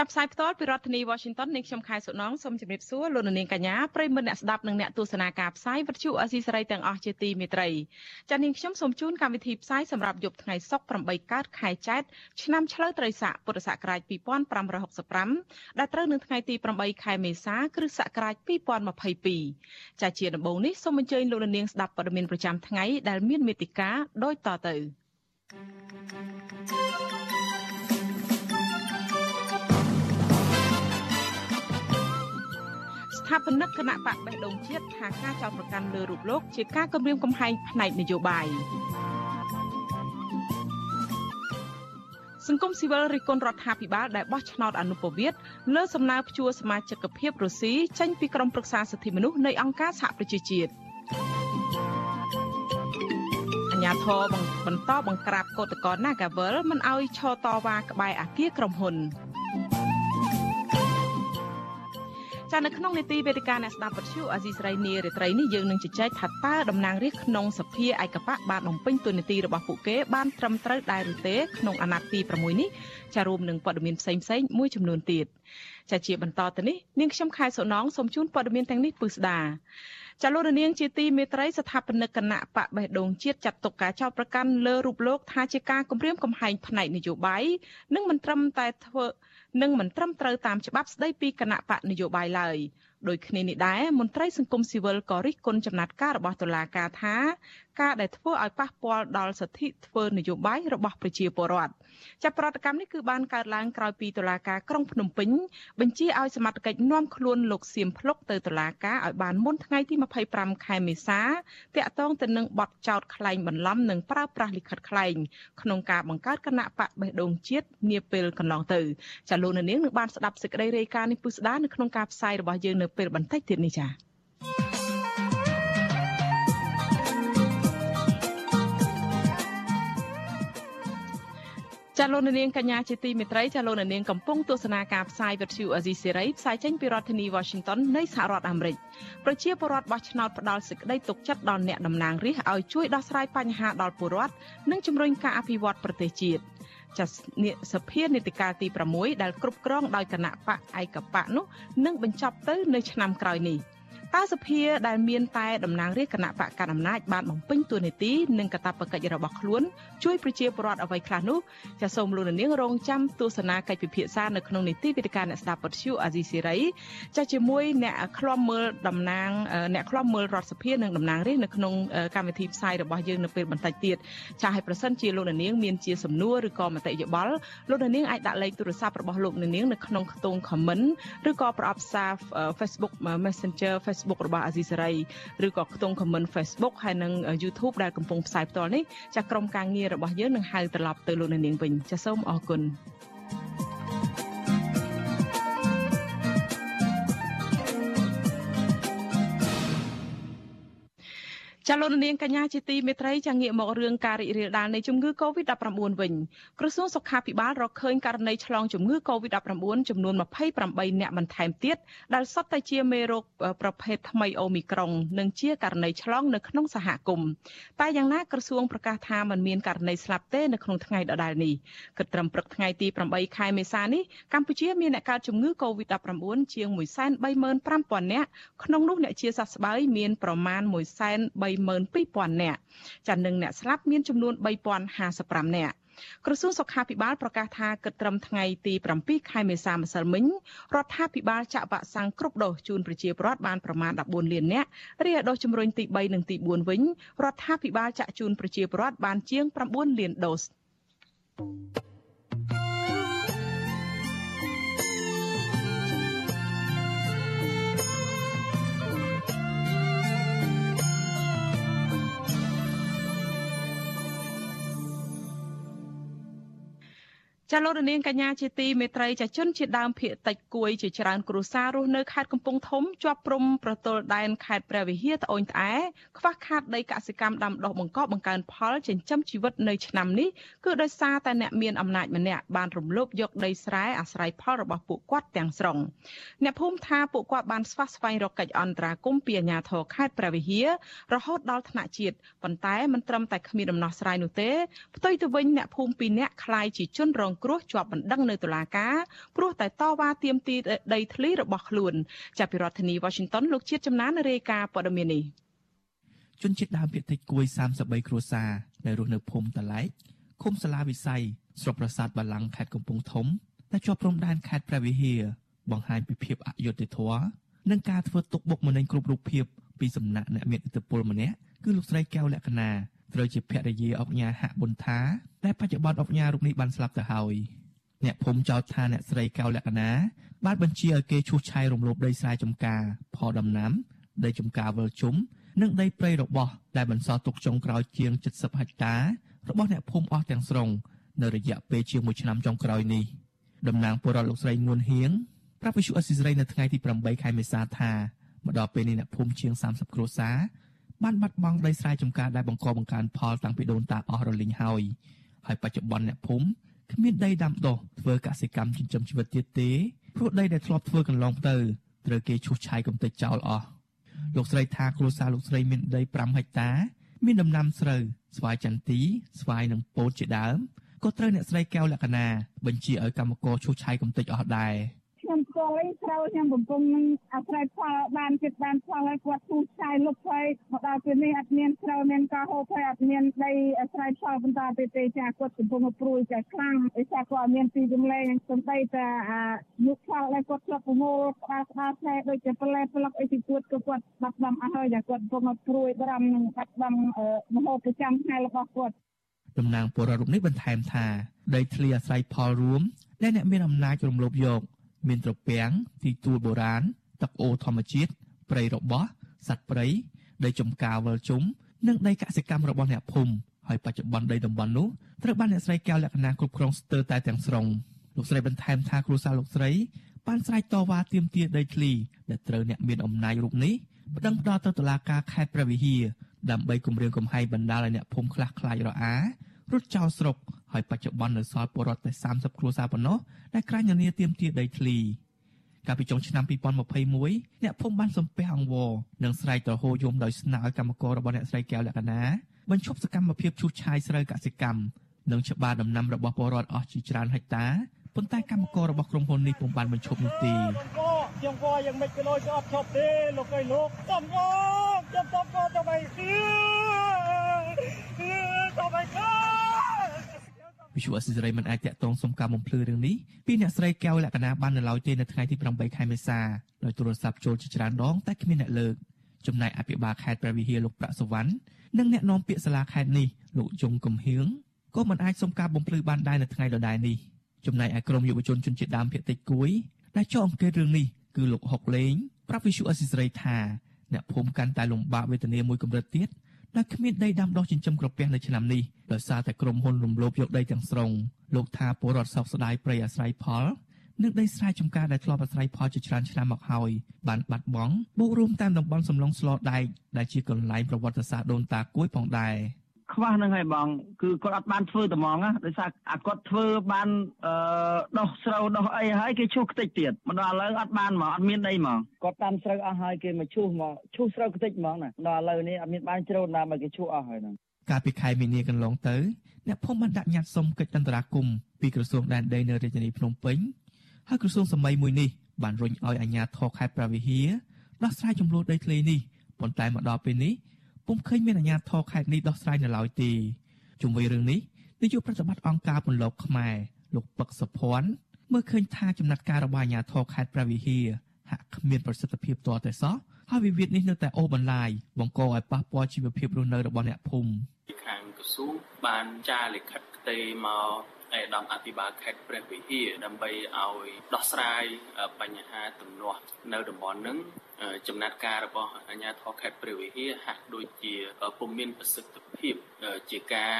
ចាប់ផ្សាយផ្ទាល់ពីរដ្ឋធានី Washington នាងខ្ញុំខែសុណងសូមជម្រាបសួរលោកនាងកញ្ញាប្រិយមិត្តអ្នកស្ដាប់និងអ្នកទស្សនាការផ្សាយវិទ្យុអស៊ីសេរីទាំងអស់ជាទីមេត្រីចា៎នាងខ្ញុំសូមជូនកម្មវិធីផ្សាយសម្រាប់យប់ថ្ងៃសុក្រ8កើតខែចែកឆ្នាំឆ្លូវត្រីស័កពុរសករាជ2565ដែលត្រូវនៅថ្ងៃទី8ខែមេសាគ្រិស្តសករាជ2022ចា៎ជាដំបូងនេះសូមអញ្ជើញលោកនាងស្ដាប់ព័ត៌មានប្រចាំថ្ងៃដែលមានមេតិការដូចតទៅ thank you ថាបនិកគណៈបកបេះដូងជាតិថាការចោទប្រកាន់លើរូបលោកជាការគំរាមកំហែងផ្នែកនយោបាយសង្គមស៊ីវិលរិះគន់រដ្ឋាភិបាលដែលបោះឆ្នោតអនុប្រវត្តិលើសំណើព្យួរសមាជិកភាពរុស្ស៊ីចេញពីក្រមប្រឹក្សាសិទ្ធិមនុស្សនៃអង្គការសហប្រជាជាតិអញ្ញាធរបន្តបង្ក្រាបកោតក្រ Nagavel មិនអោយឈរតវ៉ាក្បែរអាគារក្រុមហ៊ុន ចានៅក្នុងនីតិវេទិកាអ្នកស្ដាប់វិទ្យុអាស៊ីសេរីនារីត្រីនេះយើងនឹងជជែកថាតើតំណាងរាស្ត្រក្នុងសភាឯកបៈបានបំពេញតួនាទីរបស់ពួកគេបានត្រឹមត្រូវដែរឬទេក្នុងអាណត្តិទី6នេះចារួមនឹងព័ត៌មានផ្សេងផ្សេងមួយចំនួនទៀតចាជាបន្តទៅនេះនាងខ្ញុំខែសុណងសូមជូនព័ត៌មានទាំងនេះពឹស្ដាចលនានាងជាទីមេត្រីស្ថាបនិកគណៈបកបេះដូងជាតិចាត់ទុកការចោទប្រកាន់លើរូបលោកថាជាការគំរាមកំហែងផ្នែកនយោបាយនិងមិនត្រឹមតែធ្វើ និងមិនត្រឹមត្រូវតាមច្បាប់ស្តីពីគណៈបកនយោបាយឡើយដោយគ្នានេះដែរមន្ត្រីសង្គមស៊ីវិលក៏រិះគន់ចំណាត់ការរបស់តុលាការថាការដែលធ្វើឲ្យប៉ះពាល់ដល់សិទ្ធិធ្វើនយោបាយរបស់ប្រជាពលរដ្ឋចាប់ប្រតិកម្មនេះគឺបានកើតឡើងក្រោយពីតុលាការក្រុងភ្នំពេញបញ្ជាឲ្យសមត្ថកិច្ចនាំខ្លួនលោកសៀមភ្លុកទៅតុលាការឲ្យបានមុនថ្ងៃទី25ខែមេសាតាក់ទងទៅនឹងបទចោទក្លែងបន្លំនិងប្រើប្រាស់លិខិតក្លែងក្នុងការបង្កើតគណៈបកបេះដូងជាតិនាពេលកន្លងទៅចាលោកនាងនឹងបានស្ដាប់សេចក្តីរាយការណ៍នេះពុស្ដានៅក្នុងការផ្សាយរបស់យើងនៅពេលបន្តិចទៀតនេះចា៎ ចាលោកនាងកញ្ញាជាទីមេត្រីចាលោកនាងកំពុងទស្សនាការផ្សាយវិទ្យុអាស៊ីសេរីផ្សាយចេញពីរដ្ឋធានី Washington នៃសហរដ្ឋអាមេរិកប្រជាពលរដ្ឋបោះឆ្នោតផ្ដាល់សេចក្តីទុកចិត្តដល់អ្នកតំណាងរាស្ត្រឲ្យជួយដោះស្រាយបញ្ហាដល់ពលរដ្ឋនិងជំរុញការអភិវឌ្ឍប្រទេសជាតិចាសភានេតិកាលទី6ដែលគ្រប់គ្រងដោយគណៈបកឯកបកនោះនឹងបញ្ចប់ទៅនៅឆ្នាំក្រោយនេះ។ តើសភាដែលមានតែតំណាងរាជគណៈបកកណ្ដាលអំណាចបានបំពេញតួនាទីនិងកាតព្វកិច្ចរបស់ខ្លួនជួយប្រជាពលរដ្ឋអ្វីខ្លះនោះចាសសូមលោកនាងរងចាំទស្សនាកិច្ចពិភាក្សានៅក្នុងនីតិវិទ្យាអ្នកស្ដាប់ពទ្យុអាស៊ីសេរីចាសជាមួយអ្នកខ្លំមើលតំណាងអ្នកខ្លំមើលរដ្ឋសភានិងតំណាងរាជនៅក្នុងកម្មវិធីផ្សាយរបស់យើងនៅពេលបន្តិចទៀតចាសឲ្យប្រសិនជាលោកនាងមានជាសំណួរឬក៏មតិយោបល់លោកនាងអាចដាក់លេខទូរស័ព្ទរបស់លោកនាងនៅក្នុងខ្ទង់ comment ឬក៏ប្រអប់សារ Facebook Messenger Facebook Facebook របស់អាស៊ីសេរីឬក៏ខ្ទង់ comment Facebook ហើយនិង YouTube ដែលកំពុងផ្សាយផ្ទាល់នេះចាស់ក្រុមការងាររបស់យើងនឹងហៅត្រឡប់ទៅលោកនាងវិញចាសសូមអរគុណ ចាលោកនាងកញ្ញាជាទីមេត្រីចាងាកមករឿងការរីករាលដាលនៃជំងឺ Covid-19 វិញក្រសួងសុខាភិបាលរកឃើញករណីឆ្លងជំងឺ Covid-19 ចំនួន28អ្នកបន្ថែមទៀតដែលសុទ្ធតែជាមេរោគប្រភេទថ្មីអូមីក្រុងនិងជាករណីឆ្លងនៅក្នុងសហគមន៍តែយ៉ាងណាក្រសួងប្រកាសថាมันមានករណីស្លាប់ទេនៅក្នុងថ្ងៃដដែលនេះគិតត្រឹមព្រឹកថ្ងៃទី8ខែមេសានេះកម្ពុជាមានអ្នកកើតជំងឺ Covid-19 ជាង135,000នាក់ក្នុងនោះអ្នកជាសះស្បើយមានប្រមាណ130,000 12000នាក់ចានឹងអ្នកស្លាប់មានចំនួន3055នាក់ក្រសួងសុខាភិបាលប្រកាសថាគិតត្រឹមថ្ងៃទី7ខែមេសាម្សិលមិញរដ្ឋាភិបាលចាក់វ៉ាក់សាំងគ្រប់ដូសជូនប្រជាពលរដ្ឋបានប្រមាណ14លាននាក់រីឯដូសជំរុញទី3និងទី4វិញរដ្ឋាភិបាលចាក់ជូនប្រជាពលរដ្ឋបានជាង9លានដូស thank you ចចាលោករនាងកញ្ញាជាទីមេត្រីចាជនជាដើមភៀកតិចគួយជាច្រើនគ្រួសាររស់នៅខេត្តកំពង់ធំជាប់ព្រំប្រទល់ដែនខេត្តព្រះវិហារត្អូញត្អែខ្វះខាតដីកសិកម្មដាំដុះបង្កបង្កើនផលចិញ្ចឹមជីវិតនៅឆ្នាំនេះគឺដោយសារតែអ្នកមានអំណាចម្នាក់បានរំលោភយកដីស្រែអាស្រ័យផលរបស់ពួកគាត់ទាំងស្រុងអ្នកភូមិថាពួកគាត់បានស្វះស្វែងរកកិច្ចអន្តរាគមន៍ពីអាជ្ញាធរខេត្តព្រះវិហាររហូតដល់ថ្នាក់ជាតិប៉ុន្តែមិនត្រឹមតែគ្មានដំណោះស្រាយនោះទេផ្ទុយទៅវិញអ្នកភូមិពីរនាក់ក្លាយជាជនរងគ្រោះជាប់បណ្ដឹងនៅតុលាការព្រោះតែតវ៉ាទាមទារដីធ្លីរបស់ខ្លួនចាប់ពីរដ្ឋធានី Washington លោកជាតិចំណានរាយការណ៍ព័ត៌មាននេះជនជាតិដើមភាគតិចគួយ33គ្រួសារដែលរស់នៅភូមិតឡែកឃុំសាលាវិស័យស្រុកប្រាសាទបាឡាំងខេត្តកំពង់ធំដែលជាប់ព្រំដែនខេត្តព្រះវិហារបង្ហាញពីភាពអយុត្តិធម៌និងការធ្វើទុកបុកម្នេញគ្រប់រូបភាពពីសំណាក់អ្នកមានឥទ្ធិពលម្នាក់គឺលោកស្រីកែវលក្ខណា ត្រូវជាភរិយាអុកញ៉ាហាក់ប៊ុនថាដែលបច្ចុប្បន្នអុកញ៉ារូបនេះបានស្លាប់ទៅហើយអ្នកភូមិចោទថាអ្នកស្រីកៅលក្ខណាបានបញ្ជាឲ្យគេឈូសឆាយរំលោភដីស្រែចម្ការផលដំណាំដីចម្ការវិលជុំនិងដីព្រៃរបស់ដែលបន្សល់ទុកចុងក្រោយជាង70ហិកតារបស់អ្នកភូមិអស់ទាំងស្រុងនៅរយៈពេលជាង1ឆ្នាំចុងក្រោយនេះតំណាងពលរដ្ឋលោកស្រីងួនហៀងប្រាប់វិសុអសិសរីនៅថ្ងៃទី8ខែមេសាថាមកដល់ពេលនេះអ្នកភូមិជាង30គ្រួសារ បានបាត់បង់ដីស្រែចម្ការដែលបង្កបង្កើនផលតាំងពីដូនតាអស់រលីងហើយហើយបច្ចុប្បន្នអ្នកភូមិគ្មានដីដាំដុះធ្វើកសិកម្មចិញ្ចឹមជីវិតទៀតទេព្រោះដីដែលធ្លាប់ធ្វើកន្លងទៅត្រូវគេឈូសឆាយកំទេចចោលអស់លោកស្រីថាគ្រួសារលោកស្រីមានដី5ហិកតា មានដំណាំស្រូវស្វាយចន្ទី ស្វាយនិងពោតជាដើមក៏ត្រូវអ្នកស្រីកែវលក្ខណាបញ្ជាឲ្យកម្មករឈូសឆាយកំទេចអស់ដែរ។ខ្ញុំស្គាល់អីស្រូវខ្ញុំកំពុងនឹងអាស្រ័យផលបានចិត្តបានផលហើយគាត់ទូឆាយលុបហើយមកដល់ពេលនេះអត់មានស្រូវមានការហូបហើយអត់មានដីអាស្រ័យផលបន្តទៅទេចាគាត់កំពុងព្រួយចាខ្លាំងឯចាគាត់អត់មានទីរំលែងសំដីតែអាមុខផលដែលគាត់ធ្លាប់ប្រមូលក្បាលក្បាលផ្លែដូចជាផ្លែប្លុកអីទីទួតក៏គាត់បាត់បង់អស់ហើយចាគាត់កំពុងព្រួយបារម្ភនឹងបាត់បង់មហូបប្រចាំថ្ងៃរបស់គាត់តំណាងពលរដ្ឋរូបនេះបន្ថែមថាដីធ្លីអាស្រ័យផលរួមដែលអ្នកមានអំណាចរំលោភយក មានត្រពាំងទីទួលបុរាណទឹកអូធម្មជាតិព្រៃរបោះសត្វព្រៃដីចំការវលជុំនិងដីកសិកម្មរបស់អ្នកភូមិហើយបច្ចុប្បន្នដីតំបន់នោះត្រូវបានអ្នកស្រីកែវលក្ខណាគ្រប់គ្រងស្ទើរតែទាំងស្រុងលោកស្រីបន្ថែមថាគ្រួសារលោកស្រីបានស្រែកតវ៉ាទាមទារដីធ្លីដែលត្រូវអ្នកមានអំណាចរូបនេះប្តឹងផ្ដល់ទៅតុលាការខេត្តព្រះវិហារដើម្បីគម្រាមកំហែងបណ្ដាលឲ្យអ្នកភូមិខ្លះខ្លាចរអារត់ចោលស្រុក ហើយបច្ចុប្បន្ននៅសល់ពលរដ្ឋតែ30គ្រួសារប៉ុណ្ណោះដែលក្រាញនានាទាមទារដីធ្លីកាលពីចុងឆ្នាំ2021អ្នកភូមិបានសំពះអង្វរនិងស្រែកទ្រហោយំដោយស្នើឲ្យកម្មកររបស់អ្នកស្រីកែវលក្ខណាបញ្ឈប់សកម្មភាពឈូសឆាយស្រូវកសិកម្មនិងច្បារដំណាំរបស់ពលរដ្ឋអស់ជាច្រើនហិកតាប៉ុន្តែកម្មកររបស់ក្រុមហ៊ុននេះពុំបានបញ្ឈប់នោះទេខ្ញុំក៏យ៉ាងមិនក៏ដូចក៏អត់ឈប់ទេលោកអើយលោកតំកខ្ញុំតំកទៅបីគឺទៅបីគឺ វិសុអសិរ័យមិនអាចតាក់ទងសុំការបំភ្លឺរឿងនេះពីអ្នកស្រីកែវលក្ខណាបាននៅឡើយទេនៅថ្ងៃទី8ខែមេសាដោយទូរស័ព្ទចូលជាច្រើនដងតែគ្មានអ្នកលើកចំណែកអភិបាលខេត្តព្រះវិហារលោកប្រាក់សវណ្ណនិងអ្នកនាំពាក្យសាលាខេត្តនេះលោកយងកំហៀងក៏មិនអាចសុំការបំភ្លឺបានដែរនៅថ្ងៃដដែលនេះចំណែកឯក្រមយុវជនជនជាតិដើមភាគតិចគួយដែលចោទអង្កេតរឿងនេះគឺលោកហុកលេងប្រាប់វិសុអសិរ័យថាអ្នកភូមិកាន់តែលំបាកវេទនាមួយកម្រិតទៀត ដែលគ្មានដីដាំដុះចិញ្ចឹមក្រពះនៅឆ្នាំនេះដោយសារតែក្រុមហ៊ុនរំលោភយកដីទាំងស្រុងលោកថាពលរដ្ឋសោកស្ដាយប្រៃអាស្រ័យផលនិងដីស្រែចម្ការដែលធ្លាប់អាស្រ័យផលជាច្រើនឆ្នាំមកហើយបានបាត់បង់បូករួមតាមតំបន់សំឡុងស្លដែកដែលជាកន្លែងប្រវត្តិសាស្ត្រដូនតាគួយផងដែរ ខ្វះហ្នឹងហើយបងគឺគាត់អត់បានធ្វើតែហ្មងណាដោយសារអាគាត់ធ្វើបានអឺដោះស្រូវដោះអីហើយគេឈូសខ្ទេចទៀតមកដល់ឥឡូវអត់បានហ្មងអត់មានអីហ្មងគាត់តាមស្រូវអស់ហើយគេមកឈូសមកឈូសស្រូវខ្ទេចហ្មងណាដល់ឥឡូវនេះអត់មានបានជ្រោតណាមកគេឈូសអស់ហើយហ្នឹងកាលពីខែមីនាកន្លងទៅអ្នកភូមិបានដាក់ញត្តិសុំកិច្ចអន្តរាគមន៍ពីក្រសួងដែនដីនៅរាជធានីភ្នំពេញហើយក្រសួងសម័យមួយនេះបានរុញឲ្យអាជ្ញាធរខេត្តព្រះវិហារដោះស្រាយចំនួនដីធ្លីនេះប៉ុន្តែមកដល់ពេលនេះ ពុំឃើញមានអាជ្ញាធរខេត្តនេះដោះស្រាយនៅឡើយទេជុំវិញរឿងនេះនាយកប្រតិបត្តិអង្គការពន្លកខ្មែរលោកពឹកសុភ័ណ្ឌមើលឃើញថាចំណាត់ការរបស់អាជ្ញាធរខេត្តព្រះវិហារហាក់គ្មានប្រសិទ្ធភាពទាល់តែសោះហើយវិវាទនេះនៅតែអូសបន្លាយបង្កឲ្យប៉ះពាល់ជីវភាពរស់នៅរបស់អ្នកភូមិខាងក្រសួងបានចារលិខិតផ្ទេរមកឯកឧត្តមអភិបាលខេត្តព្រះវិហារដើម្បីឲ្យដោះស្រាយបញ្ហាទំនាស់នៅតំបន់ហ្នឹង ចំណាត់ការរបស់អាជ្ញាធរខេត្តព្រះវិហារហាក់ដូចជាពុំមានប្រសិទ្ធភភាពជាការ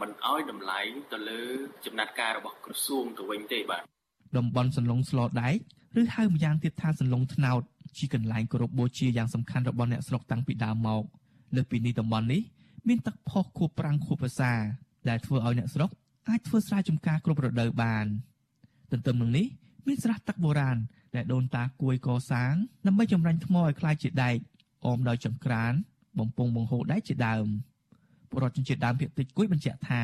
មិនអោយតម្លៃទៅលើចំណាត់ការរបស់ក្រសួងទៅវិញទេបាទតំបន់សន្លងស្លដែកឬហៅម្យ៉ាងទៀតថាសន្លងថ្នោតជាកន្លែងគោរពបូជាយ៉ាងសំខាន់របស់អ្នកស្រុកតាំងពីដើមមកលើពីនេះតំបន់នេះមានទឹកផុសខួបប្រាំងខួបភាសាដែលធ្វើឲ្យអ្នកស្រុកអាចធ្វើស្រែចម្ការគ្រប់រដូវបានទន្ទឹមនឹងនេះមានស្រះទឹកបុរាណ ដែលដូនតាគួយកសាងដើម្បីចម្រាញ់ថ្មឲ្យคล้ายជាដែកអមដោយចង្ក្រានបំពង់បង្ហូរដែកជាដើមពលរដ្ឋជនជាតិដើមភាគតិចគួយបញ្ជាក់ថា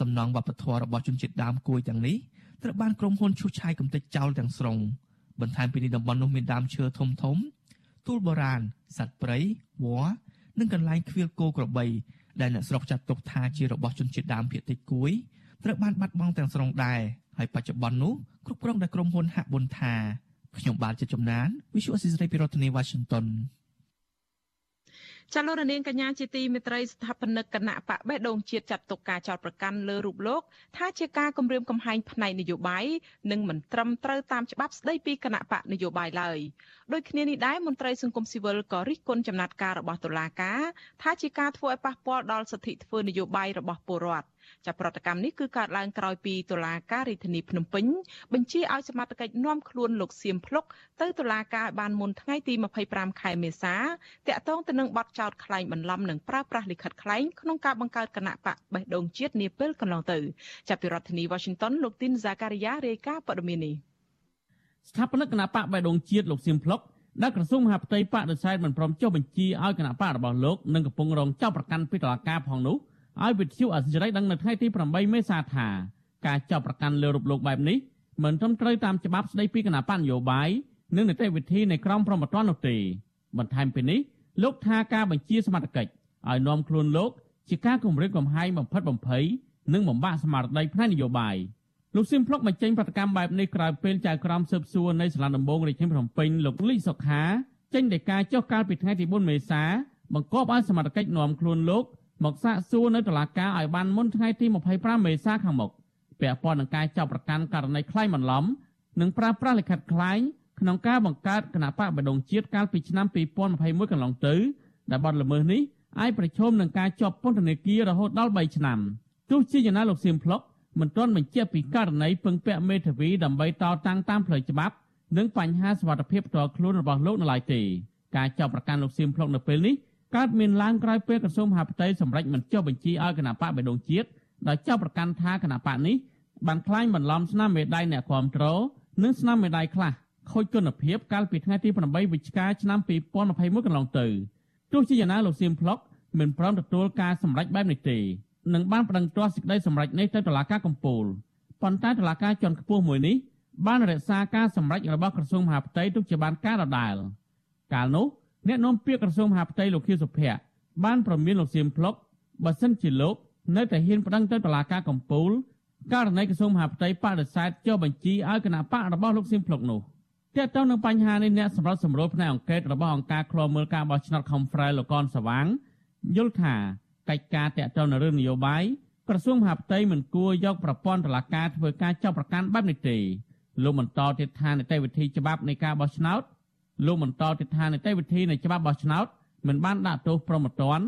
សំណង់វប្បធម៌របស់ជនជាតិដើមគួយទាំងនេះត្រូវបានក្រុមហ៊ុនឈូសឆាយកំទេចចោលទាំងស្រុងបន្ថែមពីនេះតំបន់នោះមានដើមឈើធំធំទួលបុរាណសត្វព្រៃវល្លិនិងកន្លែងខ្វៀលគោក្របីដែលអ្នកស្រុកចាត់ទុកថាជារបស់ជនជាតិដើមភាគតិចគួយត្រូវបានបាត់បង់ទាំងស្រុងដែរហើយបច្ចុប្បន្ននោះគ្រប់គ្រងដោយក្រុមហ៊ុនហាក់ប៊ុនថា ខ្ញុំបាទជាចំណាន Visual Assisray ពីរដ្ឋធានី Washington ចលនានាងកញ្ញាជាទីមេត្រីស្ថាបនិកគណៈបកបេះដូងជាតិចាត់ទុកការចោទប្រកាន់លើរូបលោកថាជាការគម្រាមកំហែងផ្នែកនយោបាយនិងមិនត្រឹមត្រូវតាមច្បាប់ស្តីពីគណៈបកនយោបាយឡើយដូចគ្នានេះដែរមន្ត្រីសង្គមស៊ីវិលក៏រិះគន់ចំណាត់ការរបស់តុលាការថាជាការធ្វើឲ្យប៉ះពាល់ដល់សិទ្ធិធ្វើនយោបាយរបស់ពលរដ្ឋ ចាប់ប្រតិកម្មនេះគឺកើតឡើងក្រោយពីតុលាការរាជធានីភ្នំពេញបញ្ជាឲ្យសមត្ថកិច្ចនាំខ្លួនលោកសៀមភ្លុកទៅតុលាការបានមុនថ្ងៃទី25ខែមេសាតាក់ទងទៅនឹងបទចោទក្លែងបន្លំនិងប្រើប្រាស់លិខិតក្លែងក្នុងការបង្កើតគណៈបកបេះដូងជាតិនាពេលកន្លងទៅចាប់ពីរដ្ឋធានី Washington លោកទីនហ្សាការីយ៉ារាយការណ៍ព័ត៌មាននេះស្ថាបនិកគណៈបកបេះដូងជាតិលោកសៀមភ្លុកដែលក្រសួងមហាផ្ទៃបដិសេធមិនព្រមចុះបញ្ជីឲ្យគណៈបករបស់លោកនិងកំពុងរងចាប់ប្រកាន់ពីតុលាការផងនោះ ឲ្យវិទ្យុអសិរ័យដឹងនៅថ្ងៃទី8មេសាថាការចាប់ប្រកាន់លើរូបលោកបែបនេះមិនត្រឹមត្រូវតាមច្បាប់ស្តីពីគណៈបញ្ញោបាយនិងនីតិវិធីនៃក្រមព្រហ្មទណ្ឌនោះទេបន្ថែមពីនេះលោកថាការបញ្ជាសមត្ថកិច្ចឲ្យនាំខ្លួនលោក ជាការគម្រាមកំហែងបំផិតបំភ័យនិងបំបាក់ស្មារតីផ្នែកនយោបាយលោកស៊ីមភ្លុកបញ្ចេញប្រតិកម្មបែបនេះក្រោយពេលចៅក្រមស៊ើបសួរនៃសាលាដំបងរាជធានីភ្នំពេញលោកលីសុខាចេញដោយការចុះកាលពីថ្ងៃទី4មេសាបង្គាប់ឲ្យសមត្ថកិច្ចនាំខ្លួនលោក មកសាកសួរនៅតុលាការឲ្យបានមុនថ្ងៃទី25មេសាខាងមុខពាក់ព័ន្ធនឹងការចាប់ប្រកាន់ករណីក្លែងបន្លំ និងប្រើប្រាស់លិខិតក្លែងក្នុងការបង្កើតគណៈបកបដងជាតិកាលពីឆ្នាំ2021កន្លងទៅដែលបាត់ល្មើសនេះអាចប្រឈមនឹងការជាប់ពន្ធនាគាររហូតដល់3ឆ្នាំទោះជាយ៉ាងណាលោកសៀមភ្លុកមិនទាន់បញ្ជាក់ពីករណីពឹងពាក់មេធាវីដើម្បីតតាំងតាមផ្លូវច្បាប់ និងបញ្ហាសុវត្ថិភាពផ្ទាល់ខ្លួនរបស់លោកនៅឡើយទេការចាប់ប្រកាន់លោកសៀមភ្លុកនៅពេលនេះ កើតមានឡើងក្រោយពេលក្រសួងមហាផ្ទៃសម្រេចមិនចុះបញ្ជីឲ្យគណៈបកបេដងជាតិដោយចាប់ប្រកាន់ថាគណៈបកនេះបានក្លែងបន្លំស្នាមមេដាយអ្នកគ្រប់គ្រងនិងស្នាមមេដាយខ្លះខូចគុណភាពកាលពីថ្ងៃទី8វិច្ឆិកាឆ្នាំ2021កន្លងទៅទោះជាយ៉ាងណាលោកសៀមផ្លុកមិនព្រមទទួលការសម្រេចបែបនេះទេនឹងបានប្តឹងទាស់សេចក្តីសម្រេចនេះទៅតុលាការកំពូលប៉ុន្តែតុលាការជាន់ខ្ពស់មួយនេះបានរក្សាការសម្រេចរបស់ក្រសួងមហាផ្ទៃទុកជាបានការដដែលកាលនោះ អ្នកនាំពាក្យក្រសួងមហាផ្ទៃលោកខៀវសុភ័ក្របានប្រមានលោកសៀមភ្លុកបើសិនជាលោកនៅតែហ៊ានប្តឹងទៅតុលាការកំពូលករណីក្រសួងមហាផ្ទៃបដិសេធចុះបញ្ជីឲ្យគណៈបករបស់លោកសៀមភ្លុកនោះទាក់ទងនឹងបញ្ហានេះអ្នកសម្រាប់សម្រួលផ្នែកអង្កេតរបស់អង្គការឃ្លាំមើលការបោះឆ្នោត Confrel លោកកនសវាងយល់ថាកិច្ចការតាក់ទងនឹងរឿងនយោបាយក្រសួងមហាផ្ទៃមិនគួរយកប្រព័ន្ធតុលាការធ្វើការចាប់ប្រកាន់បែបនេះទេលោកបន្តទៀតថានីតិវិធីច្បាប់នៃការបោះឆ្នោត លោកបន្តទៀតថានីតិវិធីនៃច្បាប់បោះឆ្នោតមិនបានដាក់ទោសប្រមត្តន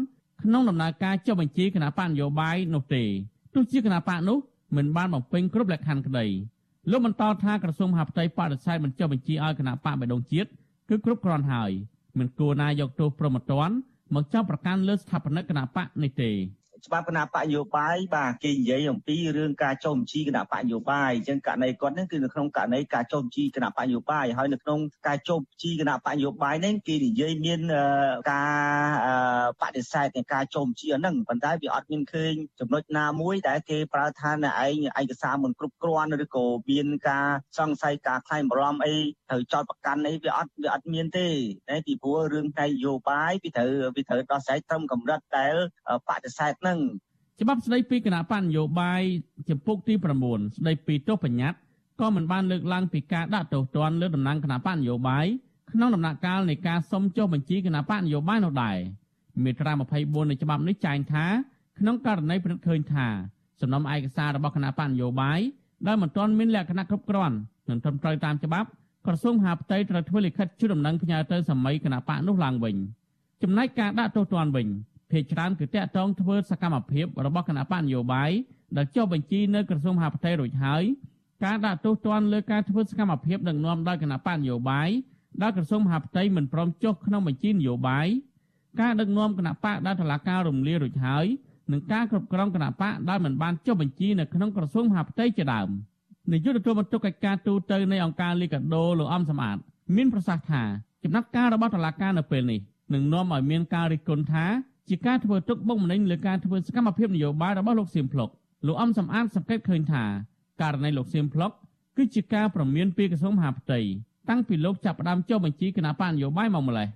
ក្នុងដំណើរការចុះបញ្ជីគណៈបកនយោបាយនោះទេទោះជាគណៈបកនោះមិនបានបំពេញគ្រប់លក្ខខណ្ឌក្តីលោកបន្តថាក្រសួងមហាផ្ទៃបដិសេធមិនចុះបញ្ជីឲ្យគណៈបកបេដងជាតិគឺគ្រប់គ្រាន់ហើយមិនគួរណាយកទោសប្រមត្តនមកចាប់ប្រកាន់លើស្ថាបនិកគណៈបកនេះទេ ច្បាប់គណៈបកនយោបាយបាទគេនិយាយអំពីរឿងការចុះបញ្ជីគណៈបកនយោបាយអញ្ចឹងករណីគាត់ហ្នឹងគឺនៅក្នុងករណីការចុះបញ្ជីគណៈបកនយោបាយហើយនៅក្នុងការចុះបញ្ជីគណៈបកនយោបាយហ្នឹងគេនិយាយមានការបដិសេធនៃការចុះបញ្ជីហ្នឹងប៉ុន្តែវាអត់មានឃើញចំណុចណាមួយដែលគេប្រើថានៅឯងឯកសារមិនគ្រប់គ្រាន់ឬក៏មានការសង្ស័យការខ្លែងបារម្ភអីត្រូវចោតប្រកាន់អីវាអត់វាអត់មានទេតែពីព្រោះរឿងផ្នែកនយោបាយវាត្រូវវាត្រូវដោះស្រាយត្រឹមកម្រិតដែលបដិសេធហ្នឹងច្បាប់ស្តីពីគណៈបញ្ញយោបាយចំពុកទី9ស្តីពីទោសបញ្ញត្តិក៏មិនបានលើកឡើងពីការដាក់ទោសទណ្ឌលើតំណែងគណៈបញ្ញយោបាយក្នុងដំណាក់កាលនៃការសុំចុះបញ្ជីគណៈបញ្ញយោបាយនោះដែរមាត្រា24នៃច្បាប់នេះចែងថាក្នុងករណីពិនិត្យឃើញថាសំណុំឯកសាររបស់គណៈបញ្ញយោបាយដែលមិនទាន់មានលក្ខណៈគ្រប់គ្រាន់និងត្រឹមត្រូវតាមច្បាប់ក្រសួងមហាផ្ទៃត្រូវធ្វើលិខិតជូនដំណឹងផ្ញើទៅសម័យគណៈបកនោះឡើងវិញចំណែកការដាក់ទោសទណ្ឌវិញ ភាគច្រើនគឺតាក់ទងធ្វើសកម្មភាពរបស់គណៈបកនយោបាយដែលចុះបញ្ជីនៅក្រសួងមហាផ្ទៃរួចហើយការដាក់ទោសទណ្ឌលើការធ្វើសកម្មភាពដឹកនាំដោយគណៈបកនយោបាយដែលក្រសួងមហាផ្ទៃមិនព្រមចុះក្នុងបញ្ជីនយោបាយការដឹកនាំគណៈបកដែលតឡាការរំលាយរួចហើយនិងការគ្រប់គ្រងគណៈបកដែលមិនបានចុះបញ្ជីនៅក្នុងក្រសួងមហាផ្ទៃជាដើមនាយកទទួលបន្ទុកកិច្ចការទូតនៃអង្គការលីកាដូលោកអំសំអាតមានប្រសាសន៍ថាចំណាត់ការរបស់តឡាការនៅពេលនេះនឹងនាំឲ្យមានការរិះគន់ថា ជាការធ្វើទុកបុកម្នេញលើការធ្វើសកម្មភាពនយោបាយរបស់លោកសៀមភ្លុកលោកអំសំអាតសង្កេតឃើញថាករណីលោកសៀមភ្លុកគឺជាការប្រមានពីក្រសួងមហាផ្ទៃតាំងពីលោកចាប់ផ្ដើមចុះបញ្ជីគណៈបកនយោបាយមកម្លេះ